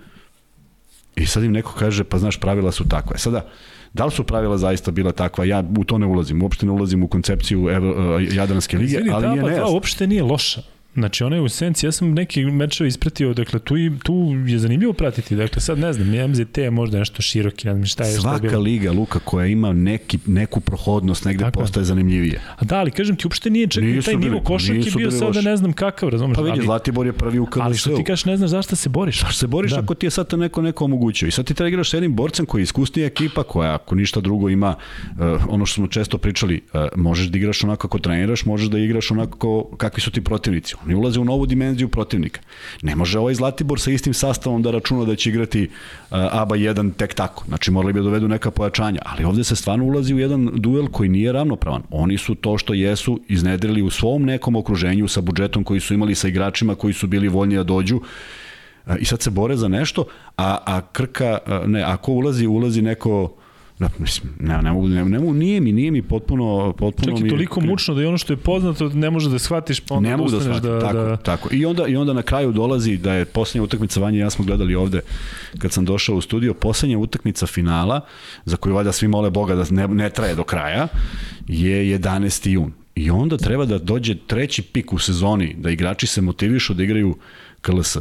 I sad im neko kaže, pa znaš, pravila su takva. E sada, Da li su pravila zaista bila takva? Ja u to ne ulazim. Uopšte ne ulazim u koncepciju Evo, uh, Jadranske lige, Izvini, ali da, nije nejasno. uopšte nije loša. Znači, ona je u senci, ja sam neki mečeva ispratio, dakle, tu, i, tu je zanimljivo pratiti, dakle, sad ne znam, MZT je možda nešto široki, ne znam šta je. Svaka šta je liga, Luka, koja ima neki, neku prohodnost, negde Tako. postaje zanimljivije. A da, ali kažem ti, uopšte nije čak i taj nivo košarke bio sad da ne znam kakav, razumeš? Pa vidi, Zlatibor je prvi u KLS. Ali što ti kažeš, ne znaš zašto se boriš? Zašto se boriš da. ako ti je sad neko neko omogućio? I sad ti treba igraš sa jednim borcem koji je iskusnija ekipa, koja ako ništa drugo ima, uh, ono što smo često pričali, uh, možeš da igraš onako kako treniraš, možeš da igraš onako kakvi su ti protivnici. Oni ulaze u novu dimenziju protivnika. Ne može ovaj Zlatibor sa istim sastavom da računa da će igrati uh, ABA 1 tek tako. Znači morali bi da dovedu neka pojačanja, ali ovde se stvarno ulazi u jedan duel koji nije ravnopravan. Oni su to što jesu iznedrili u svom nekom okruženju sa budžetom koji su imali sa igračima koji su bili voljni da dođu uh, i sad se bore za nešto, a, a Krka, uh, ne, ako ulazi, ulazi neko Da, mislim, ne, ne mogu, ne, ne nije mi, nije mi potpuno, potpuno Čak i toliko mi, mučno da je ono što je poznato ne može da shvatiš, pa onda ne mogu da, shvatim, da, tako, da... tako. I onda, I onda na kraju dolazi da je poslednja utakmica Vanja ja smo gledali ovde kad sam došao u studio, poslednja utakmica finala, za koju valjda svi mole Boga da ne, ne traje do kraja, je 11. jun. I onda treba da dođe treći pik u sezoni, da igrači se motivišu da igraju KLS.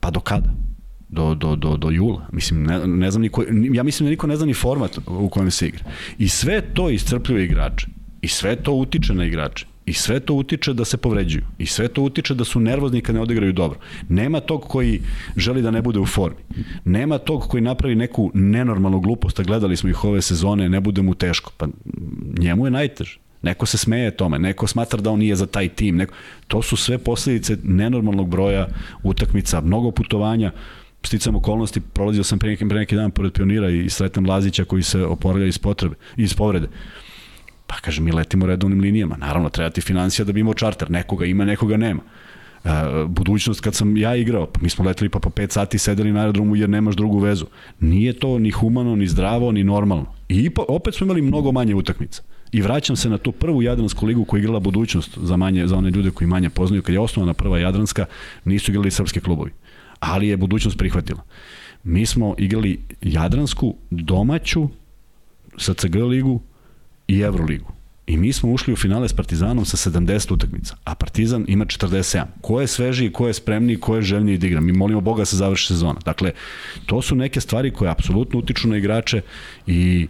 Pa do kada? Do, do, do, do jula. Mislim, ne, ne znam niko, ja mislim da niko ne zna ni format u kojem se igra. I sve to iscrpljuje igrače. I sve to utiče na igrače. I sve to utiče da se povređuju. I sve to utiče da su nervozni kad ne odigraju dobro. Nema tog koji želi da ne bude u formi. Nema tog koji napravi neku nenormalnu glupost, a gledali smo ih ove sezone, ne bude mu teško. Pa njemu je najteže. Neko se smeje tome, neko smatra da on nije za taj tim. Neko... To su sve posledice nenormalnog broja utakmica, mnogo putovanja sticam okolnosti, prolazio sam pre neki, pre neki dan pored pionira i sretnem Lazića koji se oporavlja iz potrebe, iz povrede. Pa kaže, mi letimo redovnim linijama. Naravno, treba ti financija da bi imao čarter. Nekoga ima, nekoga nema. Uh, budućnost kad sam ja igrao, pa mi smo leteli pa po 5 sati sedeli na aerodromu jer nemaš drugu vezu. Nije to ni humano, ni zdravo, ni normalno. I opet smo imali mnogo manje utakmica. I vraćam se na tu prvu Jadransku ligu koja je igrala budućnost za, manje, za one ljude koji manje poznaju. Kad je osnovana prva Jadranska, nisu igrali srpske klubovi ali je budućnost prihvatila. Mi smo igrali Jadransku, domaću, SCG ligu i Euroligu. I mi smo ušli u finale s Partizanom sa 70 utakmica, a Partizan ima 47. Ko je svežiji, ko je spremniji, ko je željniji da igra? Mi molimo Boga da se završi sezona. Dakle, to su neke stvari koje apsolutno utiču na igrače i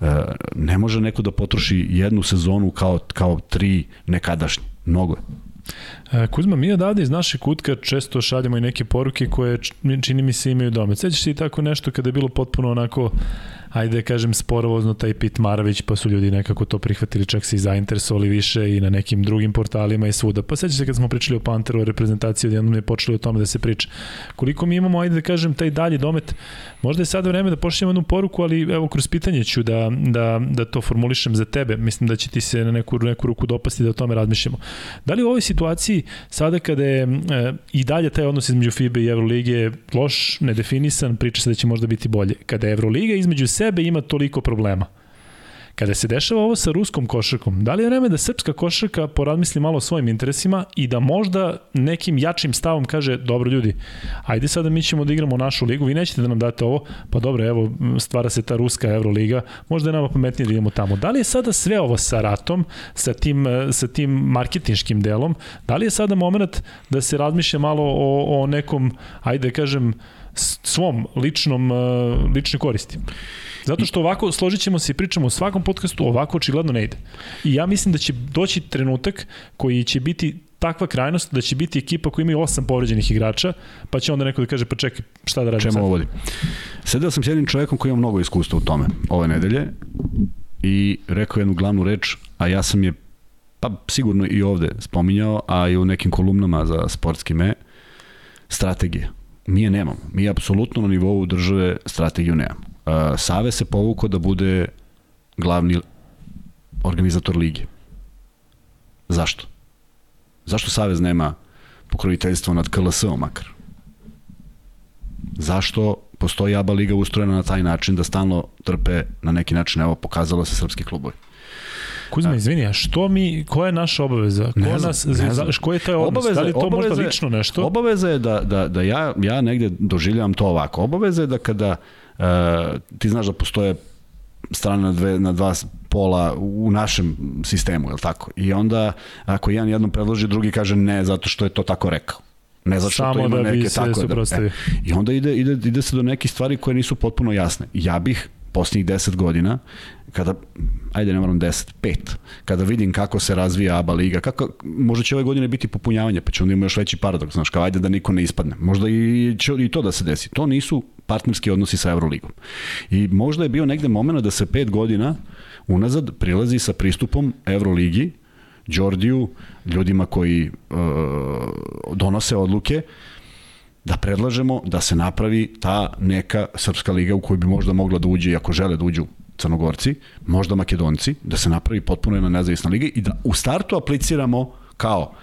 e, ne može neko da potroši jednu sezonu kao, kao tri nekadašnje. Mnogo je. E, Kuzma, mi odavde iz naše kutka često šaljamo i neke poruke koje čini mi se imaju dome. Sećaš se i tako nešto kada je bilo potpuno onako ajde kažem sporovozno taj Pit Maravić, pa su ljudi nekako to prihvatili, čak se i zainteresovali više i na nekim drugim portalima i svuda. Pa sećaš se kad smo pričali o Panteru, o reprezentaciji, odjednom je počelo o tome da se priča. Koliko mi imamo, ajde da kažem, taj dalji domet, možda je sada vreme da pošljemo jednu poruku, ali evo kroz pitanje ću da, da, da to formulišem za tebe. Mislim da će ti se na neku, neku ruku dopasti da o tome razmišljamo. Da li u ovoj situaciji, sada kada je e, i dalje taj odnos između FIBA i Evrolige loš, nedefinisan, priča se da će možda biti bolje. Kada je Evroliga između sebe ima toliko problema. Kada se dešava ovo sa ruskom košarkom, da li je vreme da srpska košarka porazmisli malo o svojim interesima i da možda nekim jačim stavom kaže, dobro ljudi, ajde sada mi ćemo da igramo našu ligu, vi nećete da nam date ovo, pa dobro, evo, stvara se ta ruska Euroliga, možda je nama pametnije da idemo tamo. Da li je sada sve ovo sa ratom, sa tim, sa tim marketinškim delom, da li je sada moment da se razmišlja malo o, o nekom, ajde da kažem, svom ličnom, uh, ličnoj koristi. Zato što ovako, složit ćemo se i pričamo u svakom podcastu, ovako očigledno ne ide. I ja mislim da će doći trenutak koji će biti takva krajnost da će biti ekipa koja ima osam povređenih igrača, pa će onda neko da kaže pa čekaj, šta da radim Čemu sad? ovo vodi? Sedeo sam s jednim čovekom koji ima mnogo iskustva u tome ove nedelje i rekao jednu glavnu reč, a ja sam je pa sigurno i ovde spominjao, a i u nekim kolumnama za sportski me, strategije. Mi je nemamo. Mi apsolutno na nivou države strategiju nemamo. Uh, Save se povukao da bude glavni organizator lige. Zašto? Zašto Savez nema pokroviteljstvo nad KLS-om makar? Zašto postoji ABA liga ustrojena na taj način da stalno trpe na neki način, evo, pokazalo se srpski klubovi. Kuzma, izvini, a što mi, koja je naša obaveza? Ko, Ne znam, nas, ne znam. ko je taj odnos? da li to možda lično nešto? Obaveza je da, da, da ja, ja negde doživljavam to ovako. Obaveza je da kada uh, ti znaš da postoje strane na, dve, na dva pola u našem sistemu, je li tako? I onda ako jedan jednom predloži, drugi kaže ne zato što je to tako rekao. Ne zato što Samo to ima da neke tako da, e, I onda ide, ide, ide se do nekih stvari koje nisu potpuno jasne. Ja bih posljednjih 10 godina kada, ajde ne moram 10, 5, kada vidim kako se razvija ABA liga, kako, možda će ove godine biti popunjavanje, pa će onda ima još veći paradoks, znaš, kao ajde da niko ne ispadne. Možda i, će i to da se desi. To nisu partnerski odnosi sa Euroligom. I možda je bio negde moment da se 5 godina unazad prilazi sa pristupom Euroligi, Đordiju, ljudima koji uh, donose odluke, da predlažemo da se napravi ta neka srpska liga u koju bi možda mogla da uđe, i ako žele da uđu Crnogorci, možda Makedonci, da se napravi potpuno jedna nezavisna liga i da u startu apliciramo kao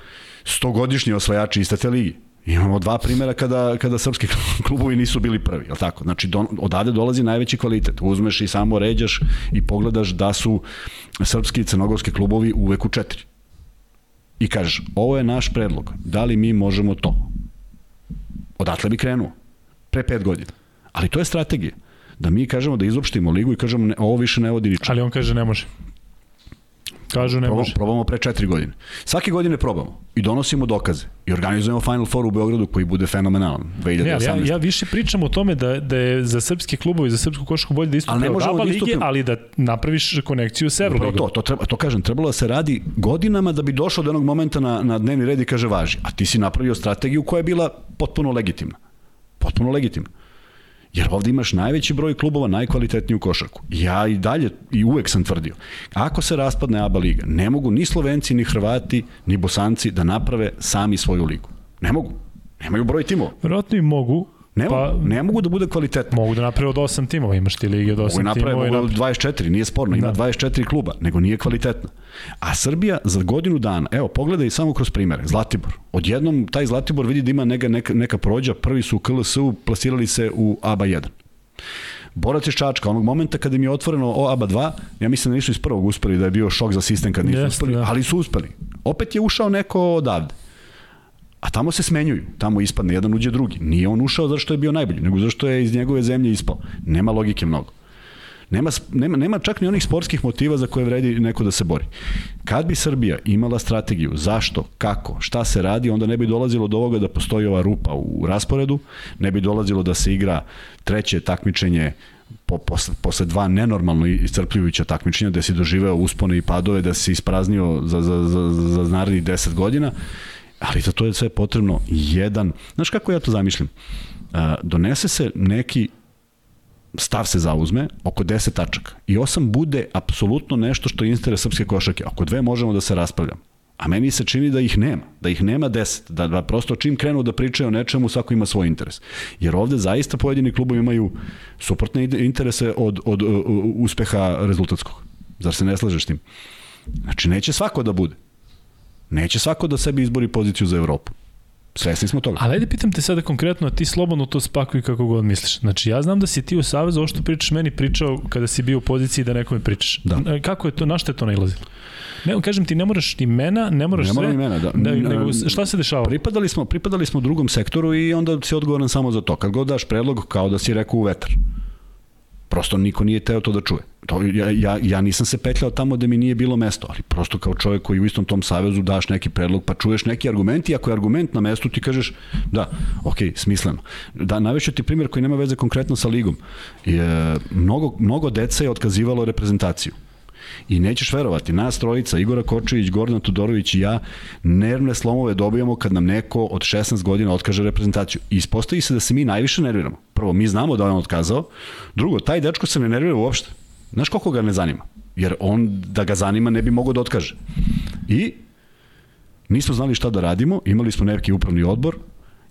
stogodišnji osvajači iste te ligi. Imamo dva primera kada, kada srpski klubovi nisu bili prvi, je tako? Znači, don, odade dolazi najveći kvalitet. Uzmeš i samo ređaš i pogledaš da su srpski i crnogorski klubovi uvek u četiri. I kažeš, ovo je naš predlog, da li mi možemo to? Odatle bi krenuo. Pre pet godina. Ali to je strategija. Da mi kažemo da izopštimo ligu i kažemo ne, ovo više ne vodi ničemu. Ali on kaže ne može. Kažu ne Probamo, može. probamo pre četiri godine. Svake godine probamo i donosimo dokaze i organizujemo Final Four u Beogradu koji bude fenomenalan 2018. Ne, ja, ja više pričam o tome da, da je za srpske klubove i za srpsku košku bolje da ne od ABA da lige, ali da napraviš konekciju sa Upravo Euroligom. to, to, treba, to kažem, trebalo da se radi godinama da bi došao do jednog momenta na, na dnevni red i kaže važi. A ti si napravio strategiju koja je bila potpuno legitimna. Potpuno legitimna. Jer ovde imaš najveći broj klubova, najkvalitetniju košarku. Ja i dalje, i uvek sam tvrdio, ako se raspadne ABA liga, ne mogu ni Slovenci, ni Hrvati, ni Bosanci da naprave sami svoju ligu. Ne mogu. Nemaju broj timova. Verovatno i mogu, Ne, pa ne mogu da bude kvalitetno. mogu da naprave od 8 timova, imaš ti lige od Mogu 8 naprave, timova. i mogu naprave. 24, nije sporno, ima Da. 24 kluba, nego nije kvalitetna. A Srbija za godinu dana, evo, pogledaj samo kroz primere, Zlatibor. Odjednom taj Zlatibor vidi da ima neka, neka, neka prođa, prvi su u KLS-u, plasirali se u ABA 1. Borac iz Čačka, onog momenta kada im je otvoreno o ABA 2, ja mislim da nisu iz prvog uspeli, da je bio šok za sistem kad nisu Jeste, uspeli, da. ali su uspeli. Opet je ušao neko odavde. A tamo se smenjuju, tamo ispadne jedan uđe drugi. Nije on ušao zato što je bio najbolji, nego zato što je iz njegove zemlje ispao. Nema logike mnogo. Nema, nema, nema čak ni onih sportskih motiva za koje vredi neko da se bori. Kad bi Srbija imala strategiju zašto, kako, šta se radi, onda ne bi dolazilo do ovoga da postoji ova rupa u rasporedu, ne bi dolazilo da se igra treće takmičenje po, posle, posle dva nenormalno iscrpljujuća takmičenja, da si doživeo uspone i padove, da si ispraznio za, za, za, za narednih 10 godina, ali za to je sve potrebno jedan, znaš kako ja to zamišljam? Donese se neki stav se zauzme oko 10 tačaka i 8 bude apsolutno nešto što je interes srpske košarke. Oko dve možemo da se raspravljamo. A meni se čini da ih nema, da ih nema 10, da, da prosto čim krenu da pričaju o nečemu, svako ima svoj interes. Jer ovde zaista pojedini klubovi imaju suprotne interese od, od, od uspeha rezultatskog. Zar se ne slažeš tim? Znači, neće svako da bude. Neće svako da sebi izbori poziciju za Evropu. Svesni smo toga. Ali ajde pitam te sada konkretno, a ti slobodno to spakuj kako god misliš. Znači ja znam da si ti u Savezu, ovo što pričaš meni pričao kada si bio u poziciji da nekome pričaš. Da. E, Kako je to, na šta je to nailazilo? Ne, kažem ti, ne moraš imena, ne moraš Ne sve. moram imena, da. da nego, šta se dešava? Pripadali smo, pripadali smo drugom sektoru i onda si odgovoran samo za to. Kad god daš predlog, kao da si rekao u vetar. Prosto niko nije teo to da čuje. To, ja, ja, ja nisam se petljao tamo da mi nije bilo mesto, ali prosto kao čovjek koji u istom tom savezu daš neki predlog, pa čuješ neki argument i ako je argument na mestu ti kažeš da, ok, smisleno. Da, naveću ti primjer koji nema veze konkretno sa ligom. Je, mnogo, mnogo deca je otkazivalo reprezentaciju. I nećeš verovati, nas trojica, Igora Kočević, Gordon Tudorović i ja, nervne slomove dobijamo kad nam neko od 16 godina otkaže reprezentaciju. I ispostavi se da se mi najviše nerviramo. Prvo, mi znamo da je on otkazao. Drugo, taj dečko se ne nervira uopšte. Znaš koliko ga ne zanima? Jer on, da ga zanima, ne bi mogao da otkaže. I nismo znali šta da radimo, imali smo neki upravni odbor,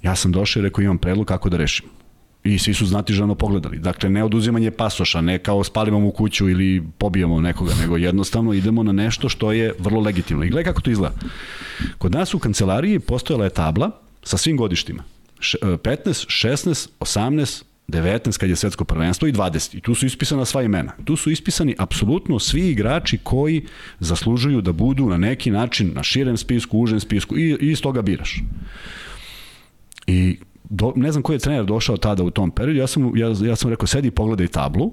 ja sam došao i rekao imam predlog kako da rešimo. I svi su znatižano pogledali. Dakle, ne oduzimanje pasoša, ne kao spalimo mu kuću ili pobijamo nekoga, nego jednostavno idemo na nešto što je vrlo legitimno. I gledaj kako to izgleda. Kod nas u kancelariji postojala je tabla sa svim godištima. 15, 16, 18, 19 kad je svetsko prvenstvo i 20. I tu su ispisana sva imena. Tu su ispisani apsolutno svi igrači koji zaslužuju da budu na neki način na širem spisku, užem spisku i, i iz toga biraš. I do, ne znam koji je trener došao tada u tom periodu, ja sam, ja, ja sam rekao, sedi i pogledaj tablu,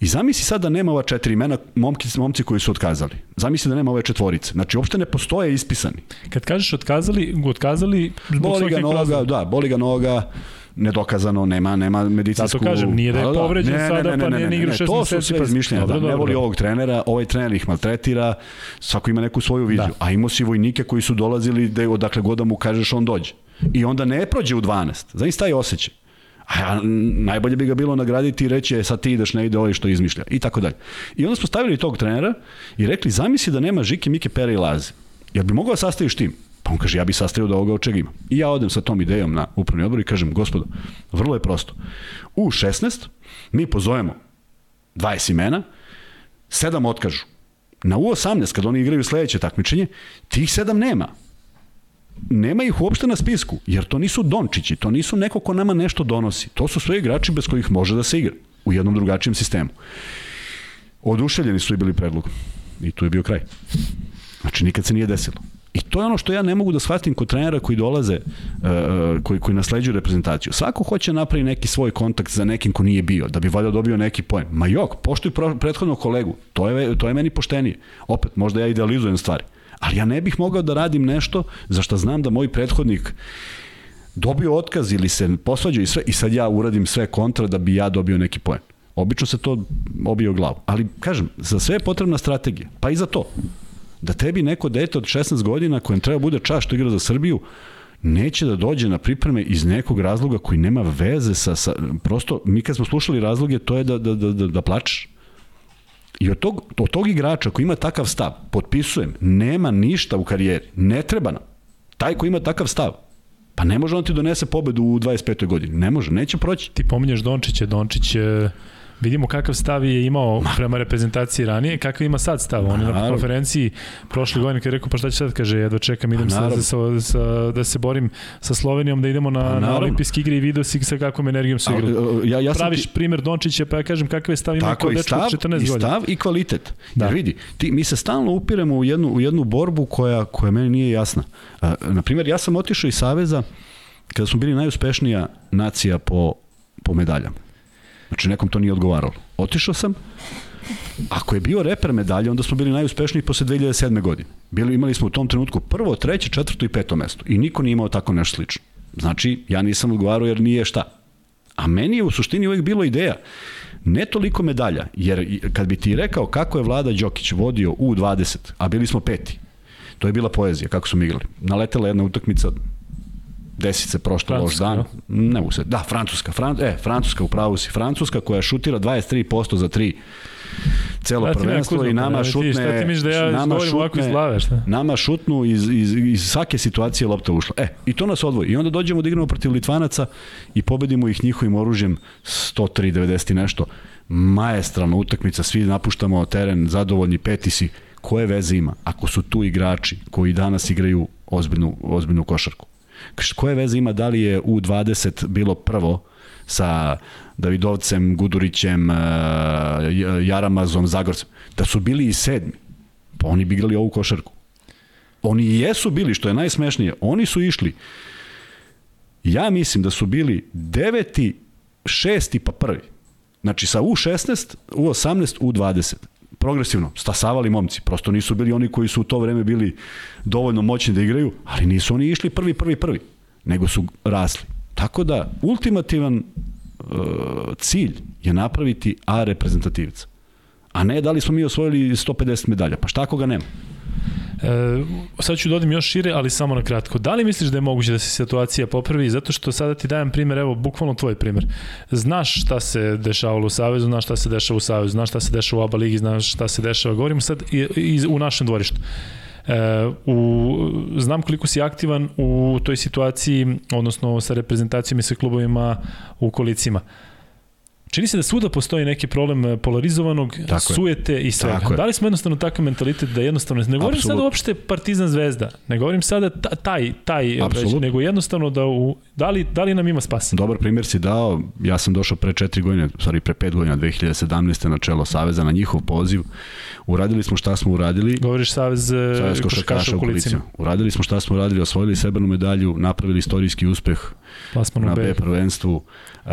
I zamisli sad da nema ova četiri imena momki, momci koji su otkazali. Zamisli da nema ove četvorice. Znači, uopšte ne postoje ispisani. Kad kažeš otkazali, otkazali boli ga noga, razloga. da, boli ga noga, nedokazano, nema, nema medicinsku... Zato kažem, nije da je da, da. povređen ne, sada, ne, ne, pa nije igra šest To su sve izmišljenja, da, ne voli ovog trenera, ovaj trener ih maltretira, svako ima neku svoju viziju. Da. A imao si vojnike koji su dolazili da odakle god da mu kažeš on dođe i onda ne prođe u 12. Znaš taj osjećaj. A najbolje bi ga bilo nagraditi i reći, e, sad ti ideš, ne ide ovaj što izmišlja. I tako dalje. I onda smo stavili tog trenera i rekli, zamisli da nema Žike, Mike, Pere i Laze. Jel bi mogao da sastaviš tim? Pa on kaže, ja bi sastavio da ovoga od čega ima. I ja odem sa tom idejom na upravni odbor i kažem, gospodo, vrlo je prosto. U 16 mi pozovemo 20 imena, 7 otkažu. Na U18, kad oni igraju sledeće takmičenje, tih 7 nema nema ih uopšte na spisku, jer to nisu Dončići, to nisu neko ko nama nešto donosi. To su sve igrači bez kojih može da se igra u jednom drugačijem sistemu. Oduševljeni su i bili predlogom. I tu je bio kraj. Znači, nikad se nije desilo. I to je ono što ja ne mogu da shvatim kod trenera koji dolaze, uh, koji, koji nasleđuju reprezentaciju. Svako hoće napravi neki svoj kontakt za nekim ko nije bio, da bi valjda dobio neki poen. Ma jok, poštuj prethodnog kolegu. To je, to je meni poštenije. Opet, možda ja idealizujem stvari. Ali ja ne bih mogao da radim nešto za što znam da moj prethodnik dobio otkaz ili se posvađa i sve i sad ja uradim sve kontra da bi ja dobio neki poen. Obično se to obije u glavu. Ali, kažem, za sve je potrebna strategija. Pa i za to. Da tebi neko dete od 16 godina kojem treba bude čast što igra za Srbiju, neće da dođe na pripreme iz nekog razloga koji nema veze sa, sa prosto, mi kad smo slušali razloge, to je da, da, da, da, da plačeš. I od tog, od tog igrača koji ima takav stav, potpisujem, nema ništa u karijeri, ne treba nam. Taj koji ima takav stav, pa ne može on ti donese pobedu u 25. godini. Ne može, neće proći. Ti pominješ Dončića, Dončić je Vidimo kakav stav je imao prema reprezentaciji ranije, kakav ima sad stav. On je na konferenciji prošle godine kada je rekao pa šta će sad, kaže, ja dočekam, idem sad sa, sa, da se borim sa Slovenijom, da idemo na, na olimpijski igre i video si sa kakvom energijom su igrali. Ja, ja Praviš ti... primer Dončića, pa ja kažem kakav je stav ima kao dečko 14 godina. I stav i kvalitet. Da. Jer vidi, ti, mi se stalno upiremo u jednu, u jednu borbu koja, koja meni nije jasna. Uh, na primjer, ja sam otišao iz Saveza kada smo bili najuspešnija nacija po, po medaljama Znači nekom to nije odgovaralo. Otišao sam, Ako je bio reper medalje, onda smo bili najuspešniji posle 2007. godine. Bili, imali smo u tom trenutku prvo, treće, četvrto i peto mesto. I niko nije imao tako nešto slično. Znači, ja nisam odgovarao jer nije šta. A meni je u suštini uvek bilo ideja ne toliko medalja, jer kad bi ti rekao kako je Vlada Đokić vodio u 20, a bili smo peti, to je bila poezija, kako smo igrali. Naletela jedna utakmica, desi se prošlo loš dan. Ne mogu se. Da, Francuska. Fran, e, Francuska u pravu si. Francuska koja šutira 23% za 3 celo ja prvenstvo i nama šutne šta ti misliš da ja nama šutne, ovako iz glave, šta? Nama šutnu iz, iz, iz svake situacije lopta ušla. E, i to nas odvoji. I onda dođemo da igramo protiv Litvanaca i pobedimo ih njihovim oružjem 103-90 i nešto. Maestralna utakmica, svi napuštamo teren, zadovoljni, peti si. Koje veze ima ako su tu igrači koji danas igraju ozbiljnu, ozbiljnu košarku? Koje veze ima da li je u 20 bilo prvo sa Davidovcem, Gudurićem, e, Jaramazom, Zagorcem, da su bili i sedmi, pa oni bi igrali ovu košarku. Oni jesu bili, što je najsmešnije, oni su išli, ja mislim da su bili deveti, šesti pa prvi. Znači sa U16, U18, U20 progresivno, stasavali momci, prosto nisu bili oni koji su u to vreme bili dovoljno moćni da igraju, ali nisu oni išli prvi, prvi, prvi, nego su rasli. Tako da, ultimativan uh, cilj je napraviti A reprezentativca. A ne da li smo mi osvojili 150 medalja. Pa šta ako ga nema? E, sad ću dodim još šire, ali samo na kratko. Da li misliš da je moguće da se situacija popravi? Zato što sada ti dajem primer, evo, bukvalno tvoj primer. Znaš šta se dešavalo u Savezu, znaš šta se dešava u Savezu, znaš šta se dešava u ABA ligi, znaš šta se dešava. Govorimo sad i, i u našem dvorištu. E, u, znam koliko si aktivan u toj situaciji, odnosno sa reprezentacijom i sa klubovima u kolicima. Čini se da svuda postoji neki problem eh, polarizovanog, Tako sujete je. i svega. Tako da li smo jednostavno takav mentalitet da jednostavno, ne govorim Absolut. sada uopšte Partizan Zvezda, ne govorim sada taj, taj već, nego jednostavno da, u, da, li, da li nam ima spas? Dobar primjer si dao, ja sam došao pre četiri godine, sorry, pre pet godina, 2017. na čelo Saveza, na njihov poziv. Uradili smo šta smo uradili. Govoriš Savez, eh, Savez košarkaša u kolicima. Uradili smo šta smo uradili, osvojili sebernu medalju, napravili istorijski uspeh Plasman na B, B prvenstvu. Uh,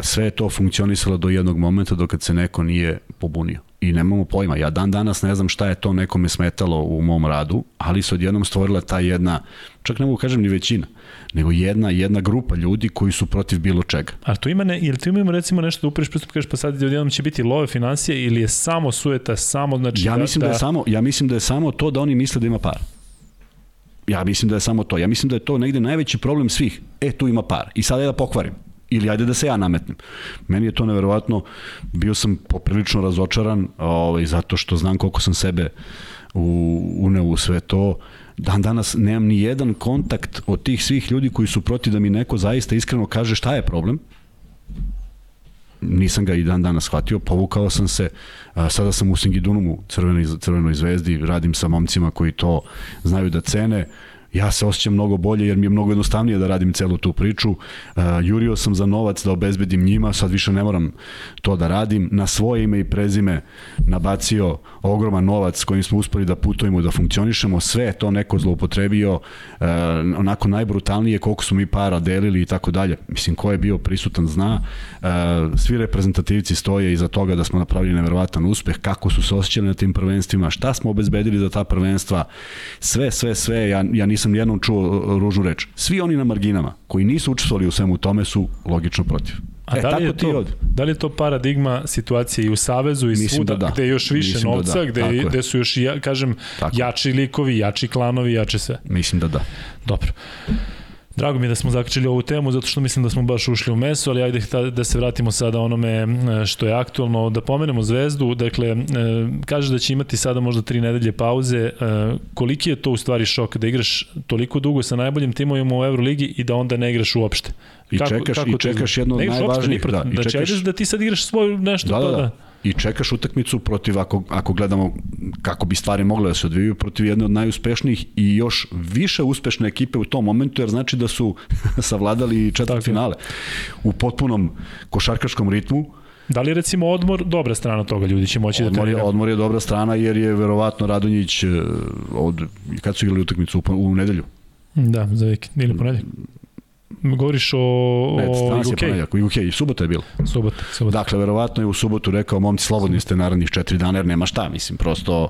sve je to funkcionisalo do jednog momenta dok se neko nije pobunio. I nemamo pojma. Ja dan danas ne znam šta je to nekome smetalo u mom radu, ali se odjednom stvorila ta jedna, čak ne mogu kažem ni većina, nego jedna jedna grupa ljudi koji su protiv bilo čega. A tu ima ne, ili tu imamo recimo nešto da upriš pristup kažeš pa sad odjednom će biti love financije ili je samo sueta, samo znači ja mislim da, da je samo ja mislim da je samo to da oni misle da ima para. Ja mislim da je samo to. Ja mislim da je to negde najveći problem svih. E, tu ima par. I sada je da pokvarim. Ili ajde da se ja nametnem. Meni je to neverovatno. Bio sam poprilično razočaran ovaj, zato što znam koliko sam sebe u, uneo u sve to. Dan danas nemam ni jedan kontakt od tih svih ljudi koji su protiv da mi neko zaista iskreno kaže šta je problem nisam ga i dan danas shvatio, povukao sam se, a, sada sam u Singidunumu, crvenoj, crvenoj zvezdi, radim sa momcima koji to znaju da cene, ja se osjećam mnogo bolje jer mi je mnogo jednostavnije da radim celu tu priču. Uh, jurio sam za novac da obezbedim njima, sad više ne moram to da radim. Na svoje ime i prezime nabacio ogroman novac kojim smo uspeli da putujemo i da funkcionišemo. Sve to neko zloupotrebio, uh, onako najbrutalnije koliko su mi para delili i tako dalje. Mislim, ko je bio prisutan zna. Uh, svi reprezentativci stoje iza toga da smo napravili neverovatan uspeh, kako su se osjećali na tim prvenstvima, šta smo obezbedili za ta prvenstva. Sve, sve, sve, ja, ja nisam nisam nijednom čuo uh, ružnu reč. Svi oni na marginama koji nisu učestvovali u svemu tome su logično protiv. A e, da, li je to, od... da li je to paradigma situacije i u Savezu i Mislim svuda, da da. gde je još više Mislim novca, da da. gde, gde su još, ja, kažem, Tako. jači likovi, jači klanovi, jače sve? Mislim da da. Dobro. Drago mi je da smo zakačili ovu temu, zato što mislim da smo baš ušli u mesu, ali ajde da se vratimo sada onome što je aktualno, da pomenemo Zvezdu, dakle, kaže da će imati sada možda tri nedelje pauze, koliki je to u stvari šok da igraš toliko dugo sa najboljim timovima u Euroligi i da onda ne igraš uopšte? I kako, čekaš, kako i čekaš jedno od najvažnijih. Da, da, čekaš... da ti sad igraš svoju nešto da, da, da. pa da i čekaš utakmicu protiv, ako, ako gledamo kako bi stvari mogle da se odvijaju, protiv jedne od najuspešnijih i još više uspešne ekipe u tom momentu, jer znači da su savladali četvrt finale u potpunom košarkaškom ritmu. Da li recimo odmor dobra strana toga ljudi će moći da odmor da trenira? Je, odmor je dobra strana jer je verovatno Radonjić e, od, kad su igrali utakmicu u, u nedelju? Da, za vikend ili ponedjeljak. Govoriš o, ne, o UK? Ponedjak, UK, subota je bilo. Subota, subota. Dakle, verovatno je u subotu rekao, momci, slobodni ste narednih četiri dana, jer nema šta, mislim, prosto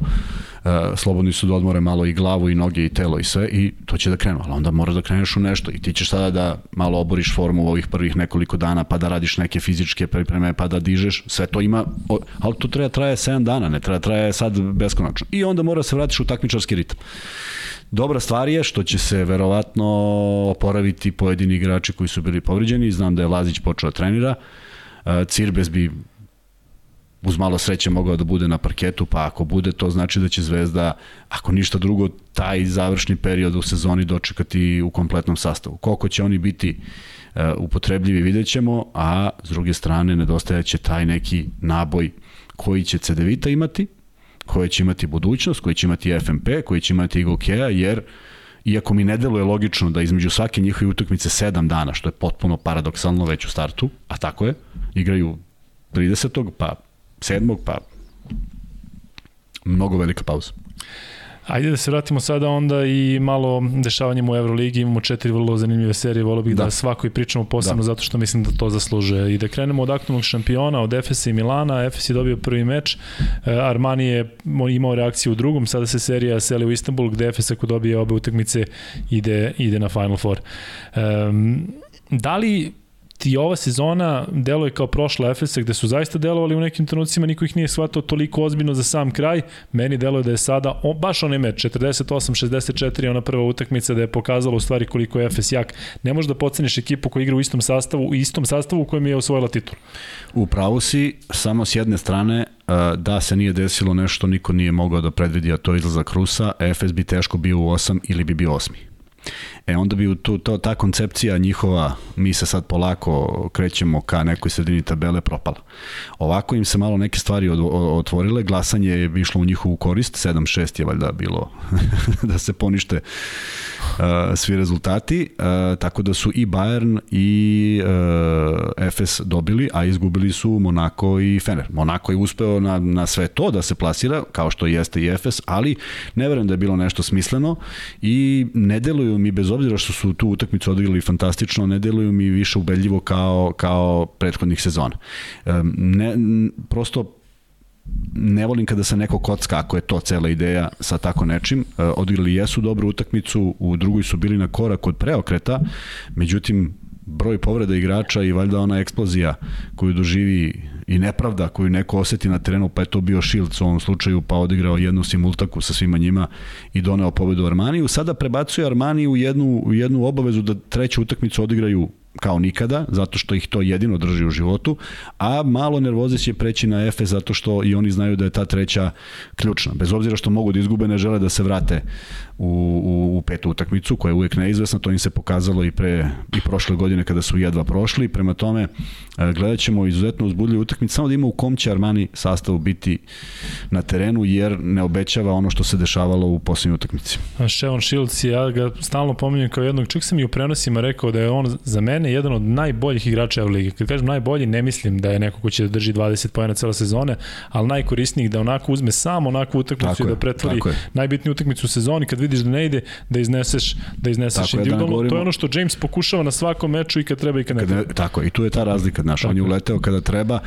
slobodni su da odmore malo i glavu i noge i telo i sve i to će da krenu, ali onda moraš da kreneš u nešto i ti ćeš sada da malo oboriš formu u ovih prvih nekoliko dana, pa da radiš neke fizičke pripreme, pa da dižeš, sve to ima, ali to treba traje 7 dana, ne treba traje sad beskonačno. I onda mora se vratiš u takmičarski ritam. Dobra stvar je što će se verovatno oporaviti pojedini igrači koji su bili povređeni. Znam da je Lazić počeo da trenira. E, Cirbes bi uz malo sreće mogao da bude na parketu, pa ako bude, to znači da će Zvezda, ako ništa drugo, taj završni period u sezoni dočekati u kompletnom sastavu. Koliko će oni biti uh, upotrebljivi vidjet ćemo, a s druge strane nedostajaće taj neki naboj koji će Cedevita imati, koje će imati budućnost, koji će imati FMP, koji će imati Igokea, jer iako mi ne deluje logično da između svake njihove utakmice 7 dana, što je potpuno paradoksalno već u startu, a tako je, igraju 30. pa 7. pa mnogo velika pauza. Ajde da se vratimo sada onda i malo dešavanjem u Euroligi. Imamo četiri vrlo zanimljive serije, volio bih da, da svako i pričamo posebno da. zato što mislim da to zaslužuje. I da krenemo od aktualnog šampiona, od Efesa i Milana. Efes je dobio prvi meč, e, Armani je imao reakciju u drugom, sada se serija seli u Istanbul gde Efes ako dobije obe utakmice ide, ide na Final Four. Um, da li ti ova sezona deluje kao prošla Efesa gde su zaista delovali u nekim trenucima, niko ih nije shvatao toliko ozbiljno za sam kraj. Meni deluje da je sada, o, baš onaj meč, 48-64 ona prva utakmica da je pokazala u stvari koliko je Efes jak. Ne možeš da poceniš ekipu koja igra u istom sastavu, u istom sastavu u kojem je osvojila titul. U pravu si, samo s jedne strane, da se nije desilo nešto niko nije mogao da predvidi, a to je izlazak Rusa, Efes bi teško bio u 8 ili bi bio 8. E onda bi tu, to, ta koncepcija njihova, mi se sad polako krećemo ka nekoj sredini tabele propala. Ovako im se malo neke stvari od, otvorile, glasanje je išlo u njihovu korist, 7-6 je valjda bilo da se ponište svi rezultati, tako da su i Bayern i uh, Efes dobili, a izgubili su Monako i Fener. Monako je uspeo na, na sve to da se plasira, kao što jeste i Efes, ali ne verujem da je bilo nešto smisleno i ne deluju mi bez obzira što su tu utakmicu odigrali fantastično, ne deluju mi više ubedljivo kao, kao prethodnih sezona. Ne, prosto ne volim kada se neko kocka, ako je to cela ideja sa tako nečim. E, odigrali jesu dobru utakmicu, u drugoj su bili na korak od preokreta, međutim, broj povreda igrača i valjda ona eksplozija koju doživi i nepravda koju neko oseti na terenu, pa je to bio Shields u ovom slučaju, pa odigrao jednu simultaku sa svima njima i doneo pobedu Armaniju. Sada prebacuje Armaniju u jednu, u jednu obavezu da treću utakmicu odigraju kao nikada, zato što ih to jedino drži u životu, a malo nervoze će preći na Efe zato što i oni znaju da je ta treća ključna. Bez obzira što mogu da izgube, ne žele da se vrate u, u, u petu utakmicu, koja je uvijek neizvesna, to im se pokazalo i pre i prošle godine kada su jedva prošli, prema tome e, gledat ćemo izuzetno uzbudljivu utakmicu, samo da ima u kom će Armani sastavu biti na terenu, jer ne obećava ono što se dešavalo u posljednjoj utakmici. Shevon Shields, ja ga stalno pominjem kao jednog, čak sam i u prenosima rekao da je on za mene jedan od najboljih igrača Euroligi. Kad kažem najbolji, ne mislim da je neko ko će da drži 20 pojena cele sezone, ali najkorisnijih da onako uzme samo onakvu utakmicu i da pretvori najbitniju utakmicu u sezoni kad vidiš da ne ide, da izneseš, da izneseš tako individualno. Je, da govorimo... To je ono što James pokušava na svakom meču i kad treba i kad ne treba. tako, i tu je ta razlika, znaš, on je uleteo kada treba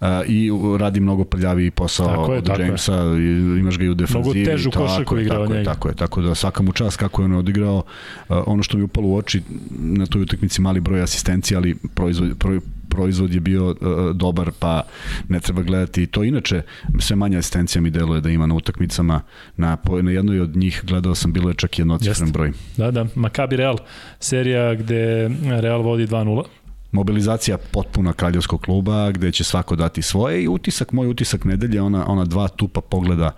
uh, i radi mnogo prljavi posao tako je, od tako Jamesa, je. imaš ga i u defanzivi. Mnogo težu košarku igrao njega. Tako je, tako da svaka mu čast kako je on odigrao, uh, ono što mi upalo u oči na toj utakmici mali broj asistencija, ali proizvod, pro, proizvod je bio uh, dobar, pa ne treba gledati to. Inače, sve manje asistencija mi deluje da ima na utakmicama. Na, na jednoj od njih gledao sam, bilo je čak jednocifren broj. Da, da. Maccabi Real, serija gde Real vodi 2-0 mobilizacija potpuna kraljevskog kluba gde će svako dati svoje i utisak, moj utisak nedelje, ona, ona dva tupa pogleda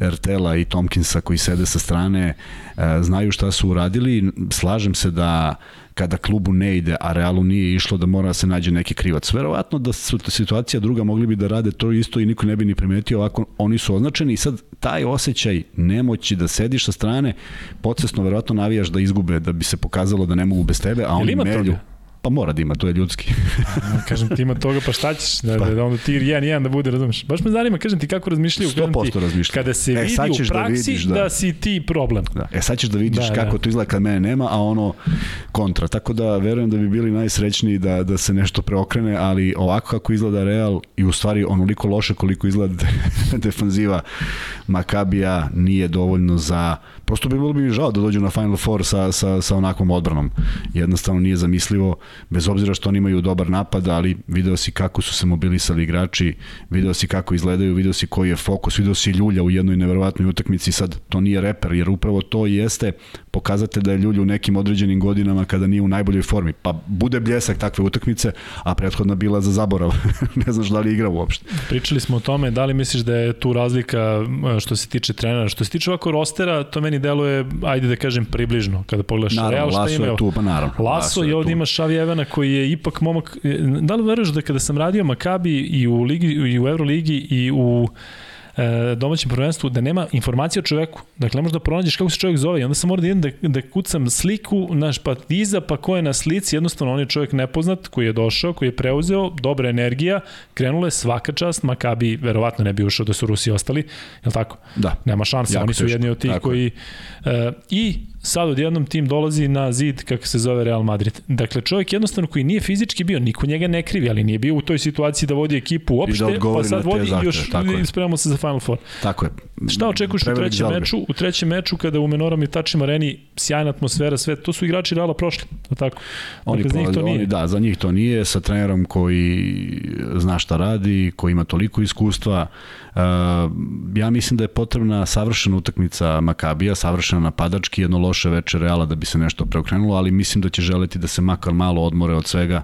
Ertela i Tomkinsa koji sede sa strane, e, znaju šta su uradili, slažem se da kada klubu ne ide, a Realu nije išlo da mora da se nađe neki krivac. Verovatno da su situacija druga mogli bi da rade to isto i niko ne bi ni primetio, ovako oni su označeni i sad taj osjećaj nemoći da sediš sa strane, podsvesno verovatno navijaš da izgube, da bi se pokazalo da ne mogu bez tebe, a oni melju. Toga? Pa mora da ima, to je ljudski. kažem ti ima toga, pa šta ćeš? Da, pa. da onda ti jedan, jedan da bude, razumeš? Baš me zanima, kažem ti kako razmišljaju. 100% ti, razmišljaju. Kada se e, vidi u da praksi da, vidiš, da. da si ti problem. Da. E sad ćeš da vidiš da, kako da. to izgleda kad mene nema, a ono kontra. Tako da verujem da bi bili najsrećniji da, da se nešto preokrene, ali ovako kako izgleda Real i u stvari onoliko loše koliko izgleda defanziva Makabija nije dovoljno za prosto bi bilo bi žao da dođu na Final Four sa, sa, sa onakvom odbranom. Jednostavno nije zamislivo, bez obzira što oni imaju dobar napad, ali video si kako su se mobilisali igrači, video si kako izgledaju, video si koji je fokus, video si Ljulja u jednoj neverovatnoj utakmici, sad to nije reper, jer upravo to jeste pokazate da je Ljulja u nekim određenim godinama kada nije u najboljoj formi, pa bude bljesak takve utakmice, a prethodna bila za zaborav. ne znaš da li igra uopšte. Pričali smo o tome, da li misliš da je tu razlika što se tiče trenera, što se tiče ovako rostera, to meni deluje, ajde da kažem, približno. Kada pogledaš naravno, Real, šta ima? je tu, pa naravno. Laso, i ovdje ima Šavi Evana koji je ipak momak, da li veruješ da kada sam radio Makabi i u, ligi, i u Euroligi i u e, domaćem prvenstvu da nema informacije o čoveku. Dakle, ne možeš da pronađeš kako se čovjek zove i onda sam mora da idem da, da kucam sliku, naš, pa iza, pa ko je na slici, jednostavno on je čovjek nepoznat koji je došao, koji je preuzeo, dobra energija, krenula je svaka čast, Makabi verovatno ne bi ušao da su Rusi ostali, je li tako? Da. Nema šanse, Jako oni su teško, jedni od tih tako koji... E, I sad odjednom tim dolazi na zid kako se zove Real Madrid. Dakle, čovjek jednostavno koji nije fizički bio, niko njega ne krivi, ali nije bio u toj situaciji da vodi ekipu uopšte, I da pa sad vodi i zahteve, još tako i spremamo se za Final Four. Tako je. Šta očekuješ u trećem zaobilje. meču? U trećem meču kada u Menoram i Tačim areni sjajna atmosfera, sve, to su igrači Reala prošli, je tako? Oni, dakle, za njih to prolaze- nije. oni, da, za njih to nije, sa trenerom koji zna šta radi, koji ima toliko iskustva. Ja mislim da je potrebna savršena utakmica Makabija, savršena napadački, jedno loše veče Reala da bi se nešto preokrenulo, ali mislim da će želeti da se makar malo odmore od svega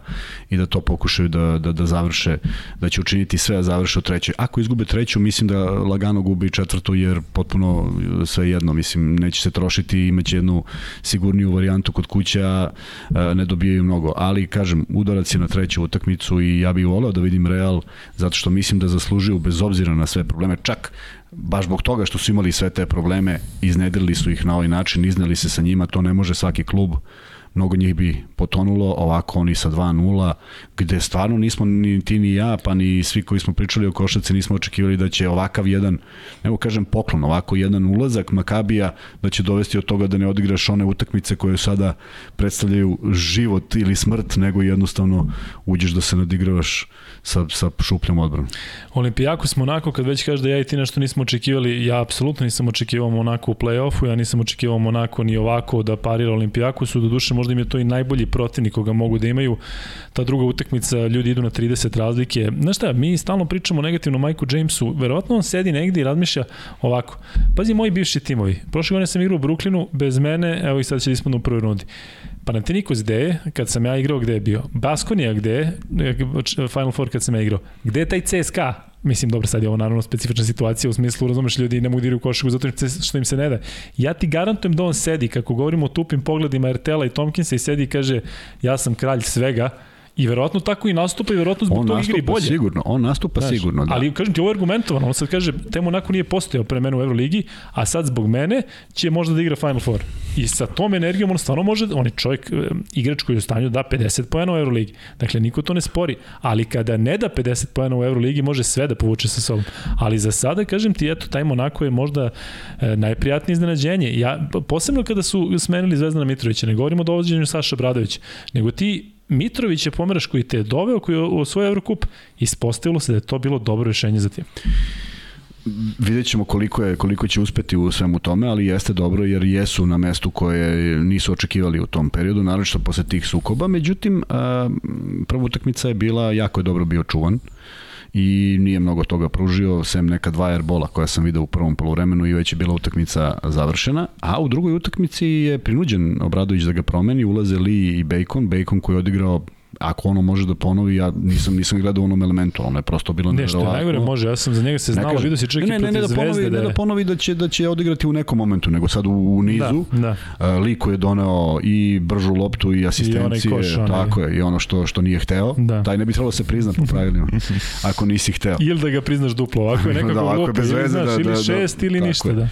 i da to pokušaju da, da, da završe, da će učiniti sve da završe u trećoj. Ako izgube treću, mislim da lagano gube i četvrtu, jer potpuno sve jedno, mislim, neće se trošiti, imaće jednu sigurniju varijantu kod kuće, a a, ne dobijaju mnogo. Ali, kažem, udarac je na treću utakmicu i ja bih voleo da vidim Real, zato što mislim da zaslužuju bez obzira na sve probleme, čak baš zbog toga što su imali sve te probleme, iznedrili su ih na ovaj način, izneli se sa njima, to ne može svaki klub mnogo njih bi potonulo, ovako oni sa 2-0, gde stvarno nismo ni ti ni ja, pa ni svi koji smo pričali o košarci nismo očekivali da će ovakav jedan, nego kažem poklon, ovako jedan ulazak Makabija da će dovesti od toga da ne odigraš one utakmice koje sada predstavljaju život ili smrt, nego jednostavno uđeš da se nadigravaš sa, sa šupljom odbranom. Olimpijakos Monako, kad već kaže da ja i ti nešto nismo očekivali, ja apsolutno nisam očekivao Monako u play-offu, ja nisam očekivao Monako ni ovako da parira Olimpijakosu, do duše možda im je to i najbolji protivnik koga mogu da imaju. Ta druga utakmica, ljudi idu na 30 razlike. Znaš šta, mi stalno pričamo negativno Majku Jamesu, verovatno on sedi negde i razmišlja ovako. Pazi, moji bivši timovi. Prošle godine sam igrao u Brooklynu, bez mene, evo i sad će da ispadnu u prvoj rundi. Panathinaikos gde je, kad sam ja igrao, gde je bio? Baskonija gde je, Final Four kad sam ja igrao. Gde je taj CSKA? Mislim, dobro, sad je ovo naravno specifična situacija u smislu, razumeš, ljudi ne mogu da igraju u košarku zato što im se ne da. Ja ti garantujem da on sedi, kako govorimo o tupim pogledima Ertela i Tomkinsa i sedi i kaže, ja sam kralj svega, I verovatno tako i nastupa i verovatno zbog On toga igra i bolje. sigurno, on nastupa Znaš, sigurno, da. Ali kažem ti, ovo je argumentovano. On sad kaže, temu onako nije postojao pre mene u Euroligi, a sad zbog mene će možda da igra Final Four. I sa tom energijom on stvarno može, on je čovjek, e, igrač koji je u stanju da 50 poena u Euroligi. Dakle, niko to ne spori. Ali kada ne da 50 poena u Euroligi, može sve da povuče sa sobom. Ali za sada, kažem ti, eto, taj Monako je možda e, najprijatnije iznenađenje. Ja, posebno kada su smenili Zvezdana Mitrovića, ne govorimo o dovođenju Saša Bradovića, nego ti Mitrović je pomeraš koji te je doveo, koji je osvojio Eurocup, ispostavilo se da je to bilo dobro rešenje za tim. Vidjet ćemo koliko, je, koliko će uspeti u svemu tome, ali jeste dobro jer jesu na mestu koje nisu očekivali u tom periodu, naročito posle tih sukoba. Međutim, prva utakmica je bila, jako je dobro bio čuvan i nije mnogo toga pružio, sem neka dva airbola koja sam video u prvom polovremenu i već je bila utakmica završena, a u drugoj utakmici je prinuđen Obradović da ga promeni, ulaze Lee i Bacon, Bacon koji je odigrao ako ono može da ponovi, ja nisam nisam gledao u onom elementu, ono je prosto bilo Ne, što je najgore može, ja sam za njega se znalo, vidio si čak ne, ne, ne, protiv da ponovi, Zvezde ne da da je... ponovi da će da će odigrati u nekom momentu, nego sad u, u nizu. Da, da. Uh, Lik koji je doneo i bržu loptu i asistencije, I koš, onaj. tako je, i ono što što nije hteo. Da. Taj ne bi trebalo da se prizna po pravilima. ako nisi hteo. Ili da ga priznaš duplo, ovako je nekako Da, ovako je glupo, bez ili, veze, znaš, da, ili da, da. šest ili Tako ništa, je. da.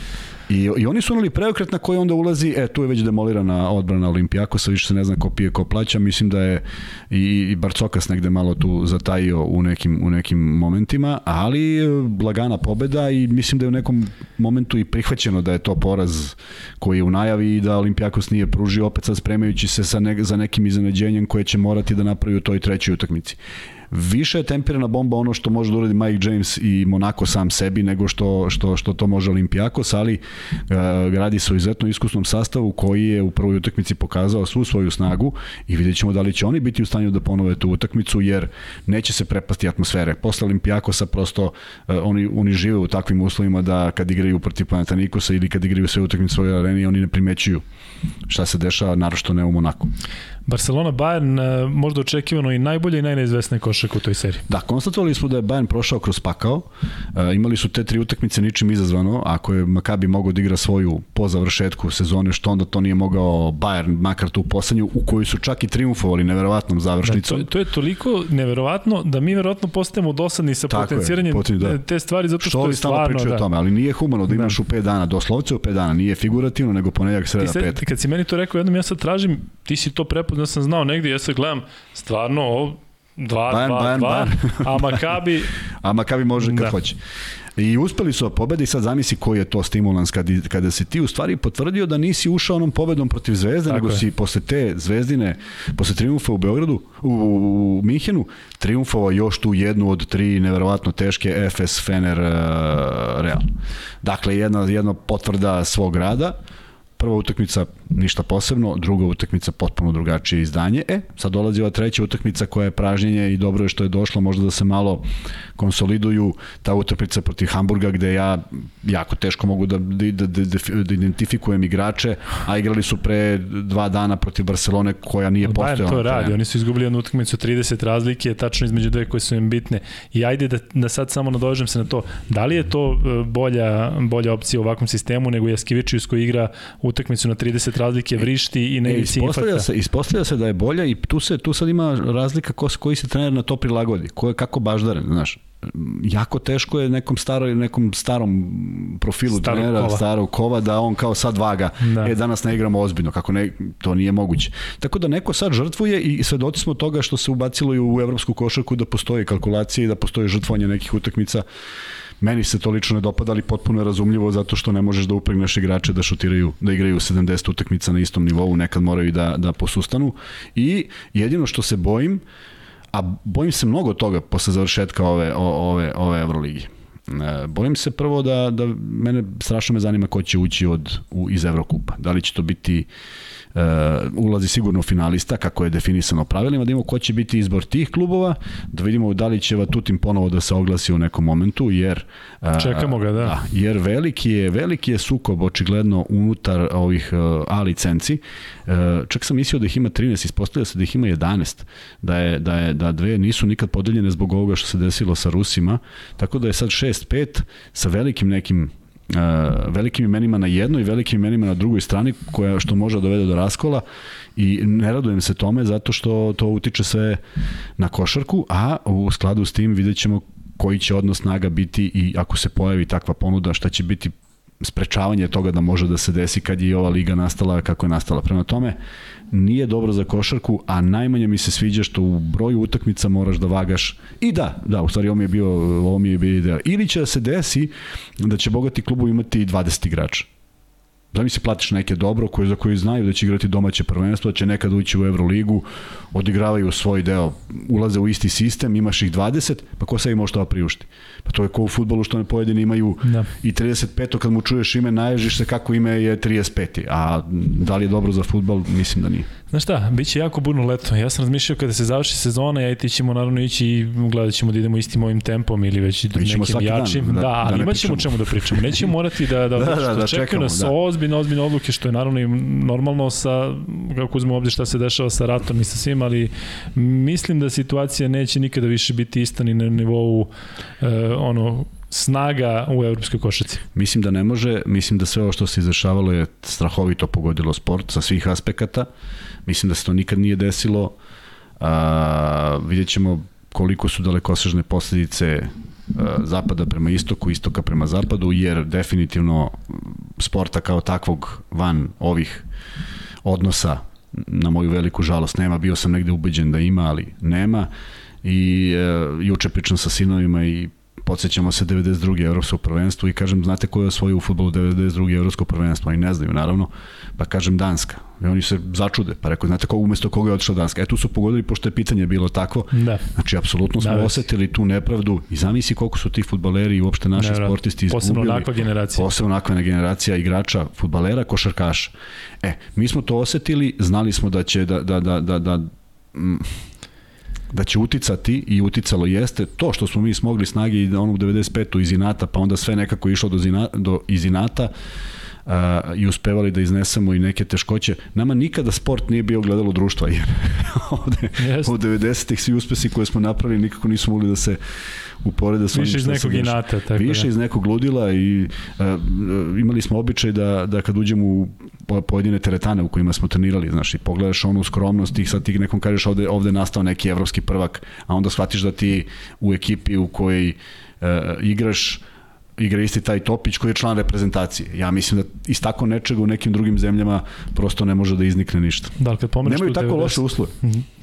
I, I oni su unali preokret na koji onda ulazi, e, tu je već demolirana odbrana Olimpijakosa, više se ne zna ko pije, ko plaća, mislim da je i, i Barcokas negde malo tu zatajio u nekim, u nekim momentima, ali e, lagana pobeda i mislim da je u nekom momentu i prihvaćeno da je to poraz koji je u najavi i da Olimpijakos nije pružio, opet sad spremajući se sa ne, za nekim iznenađenjem koje će morati da napravi u toj trećoj utakmici više je tempirana bomba ono što može da uradi Mike James i Monaco sam sebi nego što, što, što to može Olimpijakos, ali uh, radi se o izuzetno iskusnom sastavu koji je u prvoj utakmici pokazao svu svoju snagu i vidjet ćemo da li će oni biti u stanju da ponove tu utakmicu jer neće se prepasti atmosfere. Posle Olimpijakosa prosto uh, oni, oni žive u takvim uslovima da kad igraju protiv Panatanikosa ili kad igraju sve utakmice u svojoj areni oni ne primećuju šta se dešava, narošto ne u Monaku. Barcelona Bayern e, možda očekivano i najbolje i najneizvesnije košak u toj seriji. Da, konstatovali smo da je Bayern prošao kroz pakao. E, imali su te tri utakmice ničim izazvano. Ako je Makabi mogao da igra svoju po završetku sezone, što onda to nije mogao Bayern, makar tu poslednju, u kojoj su čak i triumfovali neverovatnom završnicom. Da, to, to je toliko neverovatno da mi verovatno postajemo dosadni sa Tako potenciranjem je, da. te stvari zato što, što je stvarno... Da. o tome, ali nije humano da imaš da. u 5 dana, doslovce u 5 dana, nije figurativno, nego ponedjak, sreda, pet. Kad si meni to rekao jednom, ja sad tražim, ti si to prepoznao, sam znao negde, ja sad gledam, stvarno, ovo, 2 2 2 a Makabi a Makabi može kad da. hoće. I uspeli su da pobede i sad zamisli koji je to stimulans kada, kada si ti u stvari potvrdio da nisi ušao onom pobedom protiv Zvezde, Tako nego je. si posle te Zvezdine, posle triumfa u Beogradu, u, u, u Minhenu, triumfovao još tu jednu od tri neverovatno teške FS Fener uh, Real. Dakle, jedna, jedna potvrda svog rada prva utakmica ništa posebno, druga utakmica potpuno drugačije izdanje. E, sad dolazi ova treća utakmica koja je pražnjenje i dobro je što je došlo možda da se malo konsoliduju ta utakmica protiv Hamburga gde ja jako teško mogu da, da, da, da, da identifikujem igrače, a igrali su pre dva dana protiv Barcelone koja nije postojala. Bayern to radi, oni su izgubili jednu utakmicu 30 razlike, tačno između dve koje su im bitne. I ajde da, da sad samo nadožem se na to, da li je to e, bolja, bolja opcija u ovakvom sistemu nego Jaskivičius koji igra utakmicu na 30 razlike vrišti i ne e, ispostavlja se, ispostavlja se da je bolja i tu se tu sad ima razlika ko, koji se trener na to prilagodi, ko je kako baždaren, znaš jako teško je nekom staroj nekom starom profilu starog trenera, kova. starog kova da on kao sad vaga, da. e danas ne igramo ozbiljno, kako ne, to nije moguće. Tako da neko sad žrtvuje i svedoci smo toga što se ubacilo i u evropsku košarku da postoji kalkulacija i da postoji žrtvovanje nekih utakmica Meni se to lično ne dopada, ali potpuno je razumljivo zato što ne možeš da upregneš igrače da šutiraju, da igraju 70 utakmica na istom nivou, nekad moraju da, da posustanu. I jedino što se bojim, a bojim se mnogo toga posle završetka ove, ove, ove Euroligi. E, bojim se prvo da, da mene strašno me zanima ko će ući od, u, iz Evrokupa. Da li će to biti uh, ulazi sigurno finalista, kako je definisano pravilima, da imamo ko će biti izbor tih klubova, da vidimo da li će Vatutin ponovo da se oglasi u nekom momentu, jer... Uh, Čekamo ga, da. da. Jer veliki je, veliki je sukob očigledno unutar ovih uh, A licenci. Uh, čak sam mislio da ih ima 13, ispostavlja se da ih ima 11, da, je, da, je, da dve nisu nikad podeljene zbog ovoga što se desilo sa Rusima, tako da je sad 6-5 sa velikim nekim uh, velikim imenima na jednoj i velikim imenima na drugoj strani koja što može da dovede do raskola i ne radujem se tome zato što to utiče sve na košarku, a u skladu s tim vidjet ćemo koji će odnos snaga biti i ako se pojavi takva ponuda šta će biti sprečavanje toga da može da se desi kad je ova liga nastala kako je nastala. Prema tome, nije dobro za košarku, a najmanje mi se sviđa što u broju utakmica moraš da vagaš. I da, da, u stvari ovo mi je bio, ovo mi je bio ideal. Ili će da se desi da će bogati klubu imati 20 igrača da mi se platiš neke dobro koje za koji znaju da će igrati domaće prvenstvo, da će nekad ući u Euroligu, odigravaju svoj deo, ulaze u isti sistem, imaš ih 20, pa ko sebi može to da priušti? Pa to je ko u futbolu što ne pojedini imaju da. i 35. kad mu čuješ ime, naježiš se kako ime je 35. A da li je dobro za futbol? Mislim da nije. Znaš šta, bit će jako burno leto. Ja sam razmišljao kada se završi sezona, ja i ti ćemo naravno ići i gledat ćemo da idemo istim ovim tempom ili već nekim jačim. Dan, da, da, ali da imat ćemo čemu da pričamo. Nećemo morati da, da, da, da, da čekaju nas da. ozbiljne, ozbiljne odluke, što je naravno i normalno sa, kako uzmemo obzir šta se dešava sa ratom i sa svim, ali mislim da situacija neće nikada više biti ista ni na nivou e, ono snaga u evropskoj košaci? Mislim da ne može, mislim da sve ovo što se izrašavalo je strahovito pogodilo sport sa svih aspekata. Mislim da se to nikad nije desilo. A, vidjet ćemo koliko su dalekosežne posledice zapada prema istoku, istoka prema zapadu, jer definitivno sporta kao takvog van ovih odnosa na moju veliku žalost nema, bio sam negde ubeđen da ima, ali nema i e, juče pričam sa sinovima i podsjećamo se 92. evropsko prvenstvo i kažem, znate ko je osvojio u futbolu 92. evropsko prvenstvo? Oni ne znaju, naravno. Pa kažem Danska. I oni se začude. Pa rekao, znate ko, umesto koga je otišla Danska? E tu su pogodili, pošto je pitanje bilo tako. Da. Znači, apsolutno smo da, osetili tu nepravdu i zamisli koliko su ti futbaleri i uopšte naši ne, sportisti izgubili. Posebno onakva generacija. Posebno onakva generacija igrača, futbalera, košarkaša. E, mi smo to osetili, znali smo da će da, da, da, da, da da će uticati i uticalo jeste to što smo mi smogli snage i onu 95. iz inata, pa onda sve nekako išlo do, zina, do iz inata, a, i uspevali da iznesemo i neke teškoće. Nama nikada sport nije bio gledalo društva, jer ovde Jeste. u 90-ih svi uspesi koje smo napravili nikako nisu mogli da se uporede sa onim Više iz što se nekog dešava. inata. Tako Više da. iz nekog ludila i uh, imali smo običaj da, da kad uđemo u po- pojedine teretane u kojima smo trenirali, znaš, i pogledaš onu skromnost i sad ti nekom kažeš ovde, ovde nastao neki evropski prvak, a onda shvatiš da ti u ekipi u kojoj uh, igraš igra isti taj Topić koji je član reprezentacije. Ja mislim da iz tako nečega u nekim drugim zemljama prosto ne može da iznikne ništa. Da, ali kad pomeneš Nemaju tako 90 loše uslove.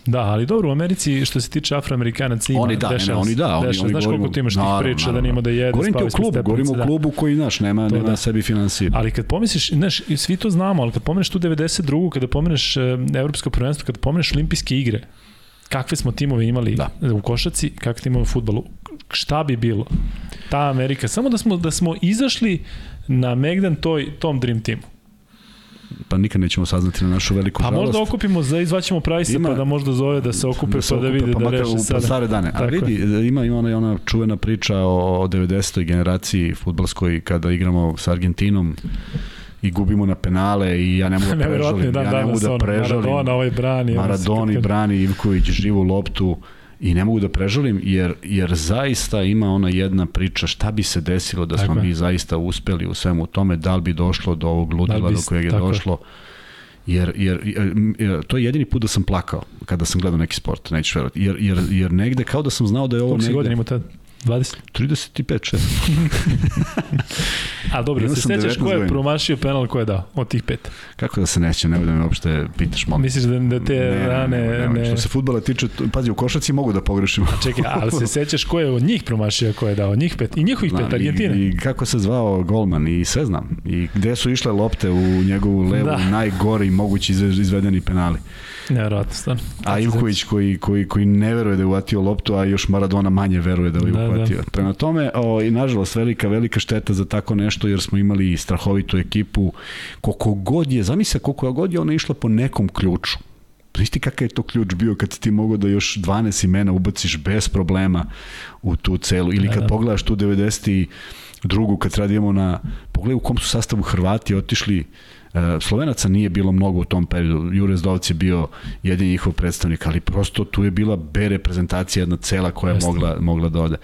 Da, ali dobro, u Americi što se tiče afroamerikanaca ima, Oni da, ne, dešava ne, oni da, oni, dešava. oni Znaš govorimo- koliko tu imaš tih naravno, priča da naravno. nima da jede, Govorim ti o klubu, stepenice, govorimo o da. klubu koji, znaš, nema, To nema da. sebi financije. Ali kad pomisliš, znaš, svi to znamo, ali kad pomeneš tu 92. kada pomeneš e, evropsko prvenstvo, kada pomeneš olimpijske igre, kakve smo timove imali Da. u košaci, kakve timove u futbolu, šta bi bilo? Ta Amerika, samo da smo da smo izašli na Megdan toj, tom Dream Teamu. Pa nikad nećemo saznati na našu veliku Pa žalost. možda okupimo, za izvaćemo Price Ima- pa da možda zove da se okupe se pa da okupe, vide pa da reše u sada. stare dane. A vidi, ima, ima ona, ona čuvena priča o 90. generaciji futbalskoj kada igramo sa Argentinom i gubimo na penale i ja ne mogu da prežalim. Ja ne mogu da prežalim. Maradona ovaj brani. Maradoni brani Ivković živu loptu i ne mogu da prežalim jer, jer zaista ima ona jedna priča šta bi se desilo da smo je. mi zaista uspeli u svemu tome, da li bi došlo do ovog Da ludila li bi do kojeg je došlo. Jer, jer, jer, jer, to je jedini put da sam plakao kada sam gledao neki sport, nećeš verovati. Jer, jer, jer negde, kao da sam znao da je ovo Koliko si negde... godina imao tad? 20? 35, 6. A dobro, Imao se sećaš 19 ko je promašio penal ko je dao od tih pet? Kako da se nećem, nemoj da me uopšte pitaš, molim. Misliš da, da te Ne, ne, rane... ne, ne, ne, Što se futbala tiče, pazi, u košaci mogu da pogrešim. Čekaj, ali se sećaš ko je od njih promašio ko je dao? Njih pet. I njihovih pet, Znam, Argentine. I, I kako se zvao golman i sve znam. I gde su išle lopte u njegovu levu, Da. da. najgori mogući izve- izvedeni penali. Nevjerojatno, stvarno. A Ivković koji, koji, koji ne veruje da je uvatio loptu, a još Maradona manje veruje da je Da, uhvatio. Da, Prema tome, o, i nažalost, velika, velika šteta za tako nešto, jer smo imali strahovitu ekipu. Koliko god je, zamisli koliko god je ona išla po nekom ključu. Znaš ti kakav je to ključ bio kad ti mogao da još 12 imena ubaciš bez problema u tu celu. Ili Da, kad da. pogledaš tu 90 drugu kad radimo na pogledaj u kom su sastavu Hrvati otišli Slovenaca nije bilo mnogo u tom periodu. Jure Zdovc je bio jedini njihov predstavnik, ali prosto tu je bila B reprezentacija jedna cela koja je mogla, mogla da ode.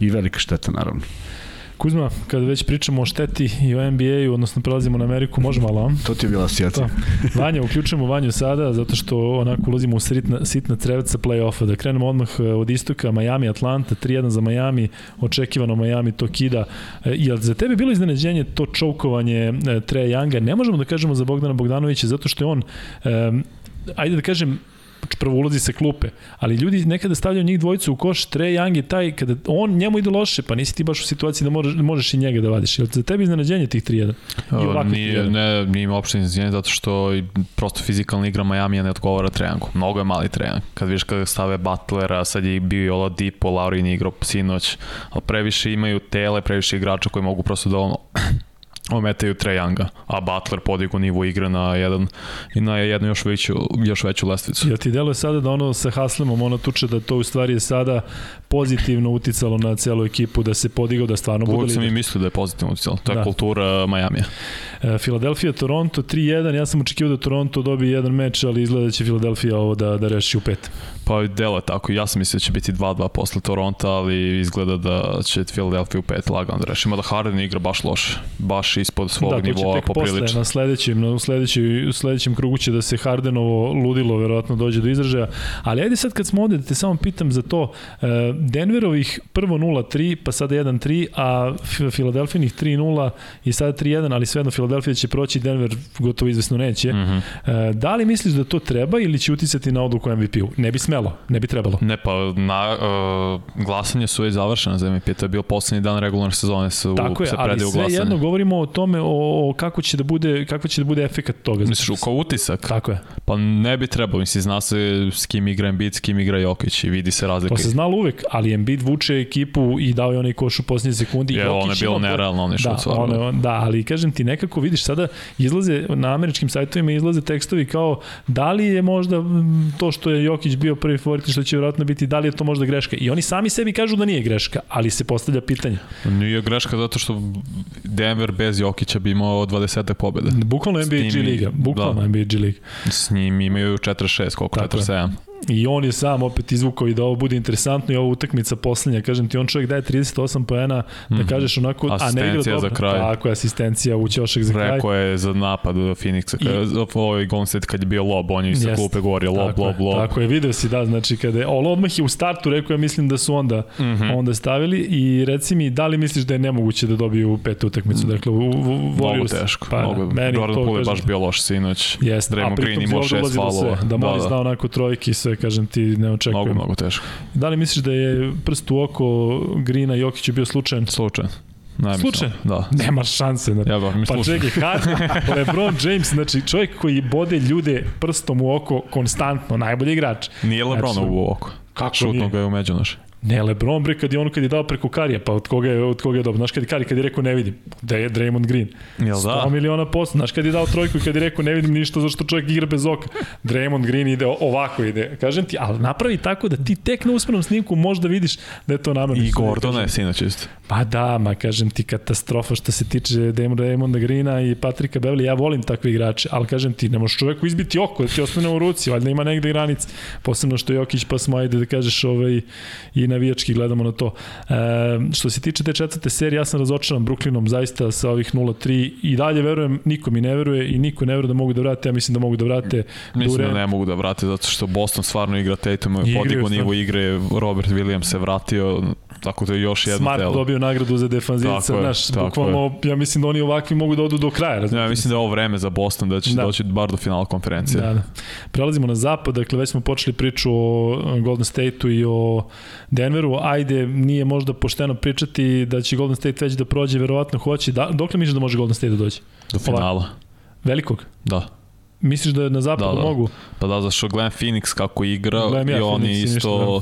I velika šteta, naravno. Kuzma, kada već pričamo o šteti i o NBA-u, odnosno prelazimo na Ameriku, može malo, a? To ti je bila asocijacija. To. Vanja, uključujemo Vanju sada, zato što onako ulazimo u sitna, sitna creveca play-offa. Da krenemo odmah e, od istoka, Miami, Atlanta, 3-1 za Miami, očekivano Miami to kida. E, jel za tebe bilo iznenađenje to čoukovanje e, Treja Younga? Ne možemo da kažemo za Bogdana Bogdanovića, zato što je on, e, ajde da kažem, prvo ulazi se klupe, ali ljudi nekada stavljaju njih dvojicu u koš, Trae Young je taj, kada on njemu ide loše, pa nisi ti baš u situaciji da možeš, možeš i njega da vadiš. Jel za tebi iznenađenje tih 3-1? I ovakvih Nije, 3-1? ne, nije im uopšte iznenađenje zato što prosto fizikalna igra Majamija ne odgovara Trejangu. Mnogo je mali Trejang. Kad viš kada stave Butlera, sad je bio i Oladipo, Laurin igrao sinoć, ali previše imaju tele, previše igrača koji mogu prosto da ono, ometaju Trejanga, a Butler podigu nivo igre na jedan i na jednu još veću, još veću lestvicu. Jel ti deluje sada da ono sa Haslemom ono tuče da to u stvari je sada pozitivno uticalo na celu ekipu da se podigao da stvarno bude Uvijek sam i lider. mislio da je pozitivno uticalo. To je Da. kultura Majamija. E, Philadelphia, Toronto 3-1, ja sam očekivao da Toronto dobije jedan meč, ali izgleda da će Philadelphia ovo da, da reši u pet. Pa delo je tako. Ja sam mislio da će biti 2-2 posle Toronta, ali izgleda da će Philadelphia u pet lagano da reši. Mada Harden igra baš loše. Baš ispod svog da, to će nivoa tek posle, poprilično. na sledećem, na, u, sledećem, u sledećem krugu će da se Hardenovo ludilo verovatno dođe do izražaja. Ali ajde sad kad smo ovde, da te samo pitam za to, e, Denverovih prvo 0-3, pa sada 1-3, a F- Filadelfijinih 3-0 i sada 3-1, ali svejedno Filadelfija će proći, Denver gotovo izvesno neće. Mm -hmm. Da li misliš da to treba ili će uticati na odluku MVP-u? Ne bi smelo, ne bi trebalo. Ne, pa na, uh, glasanje su već završeno za MVP. To je bio poslednji dan regularne sezone se, Tako je, se ali sve jedno govorimo o tome o, o kako će da bude kako će da bude efekat toga. Misliš, kao utisak? Tako je. Pa ne bi trebalo, mislim, zna se s kim igra Embiid, s kim igra Jokić i vidi se razlika. To se znalo uvek, ali Embiid vuče ekipu i dao je onaj koš u posljednje sekundi. Je, ono je Jokić bilo ima- nerealno, on je šut da, stvarno. ono, da, ali kažem ti, nekako vidiš sada, izlaze na američkim sajtovima izlaze tekstovi kao da li je možda to što je Jokić bio prvi favorit što će vjerojatno biti, da li je to možda greška. I oni sami sebi kažu da nije greška, ali se postavlja pitanje. Nije greška zato što Denver bez bez Jokića bi imao 20 pobjede. Bukvalno NBA G liga, bukvalno da. NBA G liga. S njim imaju 46, koliko, 47. I on je sam opet izvukao i da ovo bude interesantno i ova utakmica poslednja, kažem ti, on čovjek daje 38 poena, da mhm. kažeš onako, a ne igra dobro. za kraj. Tako je, asistencija u ćošak za kraj. Rekao je za napad do Phoenixa, I, ovaj Golden State kad je bio lob, on je sa klupe govorio lob, tako lob, lob. Tako je, video si da, znači kada je, on odmah je u startu rekao, ja mislim da su onda, mm -hmm. onda stavili i reci mi, da li misliš da je nemoguće da dobiju petu utakmicu, dakle u, u, u Mogu teško, pa, mogu. Meni Jordan Poole je baš bio loš sinoć, Yes, Draymond Green imao šest falova. Da, da Morris da, da. dao onako trojki sve, kažem ti, ne očekujem. Mnogo, mnogo teško. Da li misliš da je prst u oko Grina Jokić bio slučajan? Slučajan. Ne, Slučaj? Da. Nema šanse. Znači. Ja ba, pa čekaj, Harden, LeBron James, znači čovjek koji bode ljude prstom u oko konstantno, najbolji igrač. Nije LeBron znači, u oko. Kako Šutno nije? ga je u međunoš. Ne, Lebron bre kad je on kad je dao preko Karija, pa od koga je od koga je dobro. Znaš kad je Kari kad je rekao ne vidim, da je Draymond Green. Jel da? 100 miliona posto. Znaš kad je dao trojku i kad je rekao ne vidim ništa zašto čovjek igra bez oka. Draymond Green ide ovako ide. Kažem ti, al napravi tako da ti tek na usmenom snimku možda vidiš da je to namerno. I Gordona je sinoć isto. Pa da, ma kažem ti katastrofa što se tiče Draymonda Greena i Patrika Beverly. Ja volim takve igrače, al kažem ti, ne možeš čoveku izbiti oko, da ti ostane u ruci, valjda ima negde granice. Posebno što Jokić pa smo ajde da kažeš ovaj i navijački gledamo na to. E, što se tiče te četvrte serije, ja sam razočaran Brooklynom zaista sa ovih 0-3 i dalje verujem, niko mi ne veruje i niko ne veruje da mogu da vrate, ja mislim da mogu da vrate. Mislim Dure. da ne mogu da vrate zato što Boston stvarno igra Tatum, podigo nivo igre, Robert Williams se vratio, tako da je još jedno Smart telo. dobio nagradu za defanzivca, znaš, bukvalno, ja mislim da oni ovakvi mogu da odu do kraja. Razumiješ? Ja mislim da je ovo vreme za Boston, da će da. doći bar do finala konferencije. Da, da. Prelazimo na zapad, dakle već smo počeli priču o Golden State-u i o Denveru, ajde, nije možda pošteno pričati da će Golden State već da prođe, verovatno hoće. Da, dokle misliš da može Golden State da dođe? Do finala. Ovako. Velikog? Da. Misliš da na zapadu da, da. mogu? Pa da, zašto gledam Phoenix kako igra ja i oni isto... Ništa, da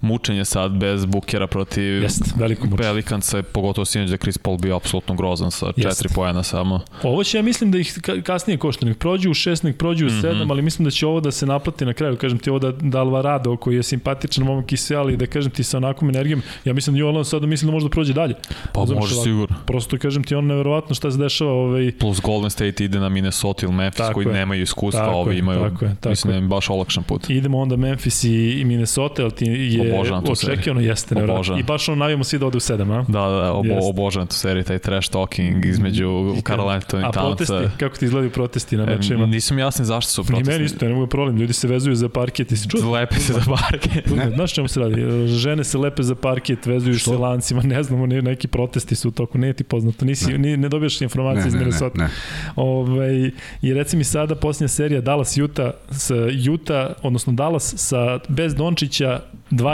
mučenje sad bez Bukera protiv Jest, veliko mučenje. Pelikanca, pogotovo sinoć da Chris Paul bio apsolutno grozan sa Jest. četiri pojena samo. Ovo će ja mislim da ih kasnije košta, nek prođu u šest, nek prođu u sedam, mm -hmm. ali mislim da će ovo da se naplati na kraju, kažem ti ovo da, da Alvarado koji je simpatičan momak i sve, ali da kažem ti sa onakvom energijom, ja mislim da New sada mislim da može da prođe dalje. Pa Znam može sigurno. Prosto kažem ti on neverovatno šta se dešava. Ovaj... Plus Golden State ide na Minnesota ili Memphis tako koji je. nemaju iskustva, tako ovi imaju, tako je, tako mislim da im baš olakšan put. Idemo onda Memphis i Minnesota, ali ti je očekivano jeste nevjerojatno. I baš ono navijamo svi da ode u 7, a? Da, da, obo, obožavam tu seriju, taj trash talking između Anthony Townsa. A protesti, kako ti izgledaju protesti na mečima? Nisam jasni zašto su protesti. Ni meni isto, ne mogu problem, ljudi se vezuju za parket i se čuo. Lepe se za parket. Znaš čemu se radi? Žene se lepe za parket, vezuju se lancima, ne znamo, neki protesti su u toku, nije ti poznato, nisi, ne, ne dobijaš informacije ne, iz Minnesota. Ne, ne, ne. Ove, ovaj, I reci mi sada posljednja serija Dallas Utah, sa Utah, odnosno Dallas sa bez Dončića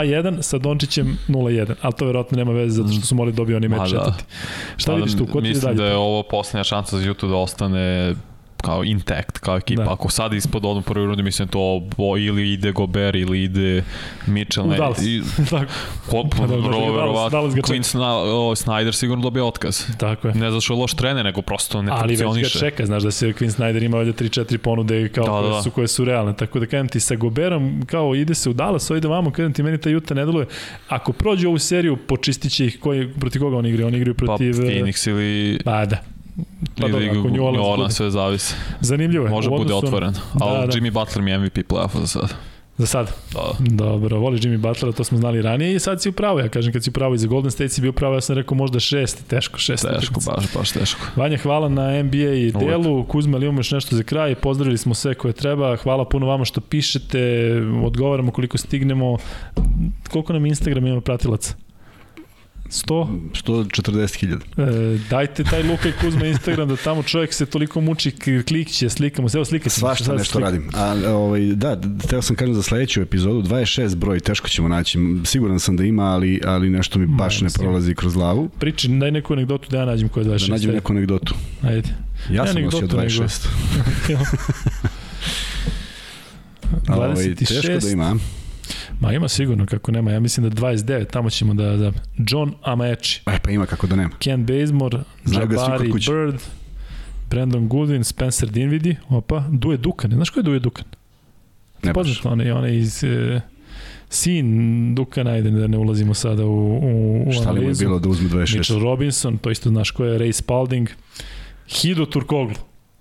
2-1 sa Dončićem 0-1, ali to verovatno nema veze zato što su morali da dobiti oni meč da. Šta pa, vidiš tu? Ko ti mislim dalje? da je ovo poslednja šansa za YouTube da ostane kao intact, kao ekipa. Da. Ako sad ispod onom prvoj rundi, mislim to o, ili ide Gober ili ide Mitchell. Ne, Dallas. I, Tako. Ko, da, da, da, Dallas Quinn Sna, o, Snyder sigurno dobije otkaz. Tako je. Ne zato što je loš trener, nego prosto ne Ali funkcioniše. Ali već ga čeka, znaš da se Quinn Snyder ima ovdje 3-4 ponude kao da, koje, da. su, koje su realne. Tako da kažem ti sa Goberom, kao ide se u Dallas, ide vamo, kažem ti, meni ta Juta ne deluje. Ako prođe ovu seriju, počistit će ih koji, protiv koga oni igraju? Oni igraju pa, protiv... Pa Phoenix ili... Pa da, Pa dobro, ako New Orleans, New Orleans sve zavisi. Zanimljivo je. Može bude otvoren. Da, ali da. Jimmy Butler mi je MVP play-offa za sad. Za sad? Da. Dobro, voliš Jimmy Butlera, to smo znali ranije i sad si upravo. Ja kažem kad si upravo i za Golden State si bio upravo, ja sam rekao možda šest, teško, šest. Teško, baš, baš teško. Vanja, hvala na NBA i delu. Kuzma, ali imamo još nešto za kraj? Pozdravili smo sve koje treba. Hvala puno vama što pišete, odgovaramo koliko stignemo. Koliko nam Instagram ima pratilaca? 100? 140.000. E, dajte taj Luka i Kuzma Instagram da tamo čovjek se toliko muči, klikće, slikamo se, evo slikati. Svašta nešto slika. radim. A, ovaj, da, teo sam kažem za sledeću epizodu, 26 broj, teško ćemo naći. Siguran sam da ima, ali, ali nešto mi baš ne prolazi kroz glavu. Priči, daj neku anegdotu da ja nađem koja je 26. Da nađem neku anegdotu. Ajde. Ja ne sam nosio 26. Nego... 26. Ovaj, teško da ima. Ma ima sigurno, kako nema. Ja mislim da 29, tamo ćemo da... da John Amaechi. E, pa ima kako da nema. Ken Bazemore, Jabari Bird, Brandon Goodwin, Spencer Dinwiddie, opa, Duje Dukan. Znaš ko je Duje Dukan? Ne Poznato, on je, on je iz... E, sin Dukana, ajde da ne ulazimo sada u, u, u Šta li mu je bilo da uzme 26? Mitchell Robinson, to isto znaš ko je, Ray Spalding, Hido Turkoglu.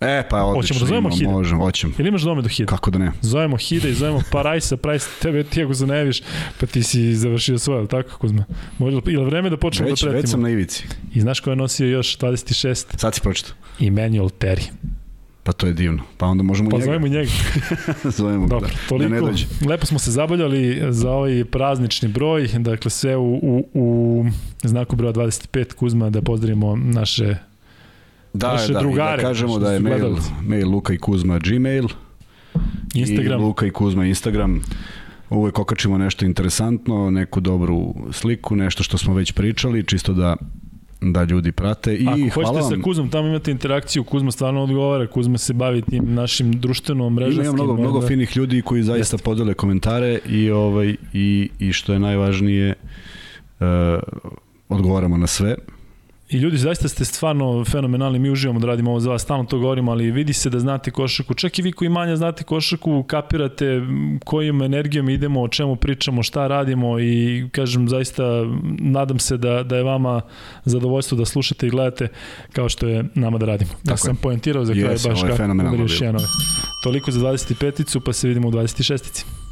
E, pa odlično. Hoćemo da zovemo Hida? Možemo, hoćemo. Ili imaš dome do Hida? Kako da ne? Zovemo Hida i zovemo Parajsa, Parajsa, tebe ti ako se ne javiš, pa ti si završio svoje, tako Kuzma? Može, ili vreme da počnemo već, da pretimo? Već sam na ivici. I znaš ko je nosio još 26? Sad si pročito. Emmanuel Terry. Pa to je divno. Pa onda možemo pa njega. zovemo njega. zovemo Dobro, da. toliko. Da ne dođe. Lepo smo se zabavljali za ovaj praznični broj, dakle sve u, u, u znaku broja 25 Kuzma da pozdravimo naše da, naše da, drugare, da kažemo da je mail, mail Luka i Kuzma Gmail Instagram. i Luka i Kuzma Instagram uvek okačimo nešto interesantno, neku dobru sliku, nešto što smo već pričali, čisto da da ljudi prate i Ako hvala hoćete vam. sa Kuzmom, tamo imate interakciju, Kuzma stvarno odgovara, Kuzma se bavi tim našim društvenom mrežaskim. Ima mnogo, mnogo da... finih ljudi koji zaista Jeste. podele komentare i, ovaj, i, i što je najvažnije, uh, odgovaramo na sve. I ljudi, zaista ste stvarno fenomenalni, mi uživamo da radimo ovo za vas, stalno to govorimo, ali vidi se da znate košarku, čak i vi koji manje znate košarku, kapirate kojim energijom idemo, o čemu pričamo, šta radimo i kažem zaista nadam se da, da je vama zadovoljstvo da slušate i gledate kao što je nama da radimo. Da Tako sam je. poentirao za kraj Jesi, baš kako. Janove. Toliko za 25-icu, pa se vidimo u 26-ici.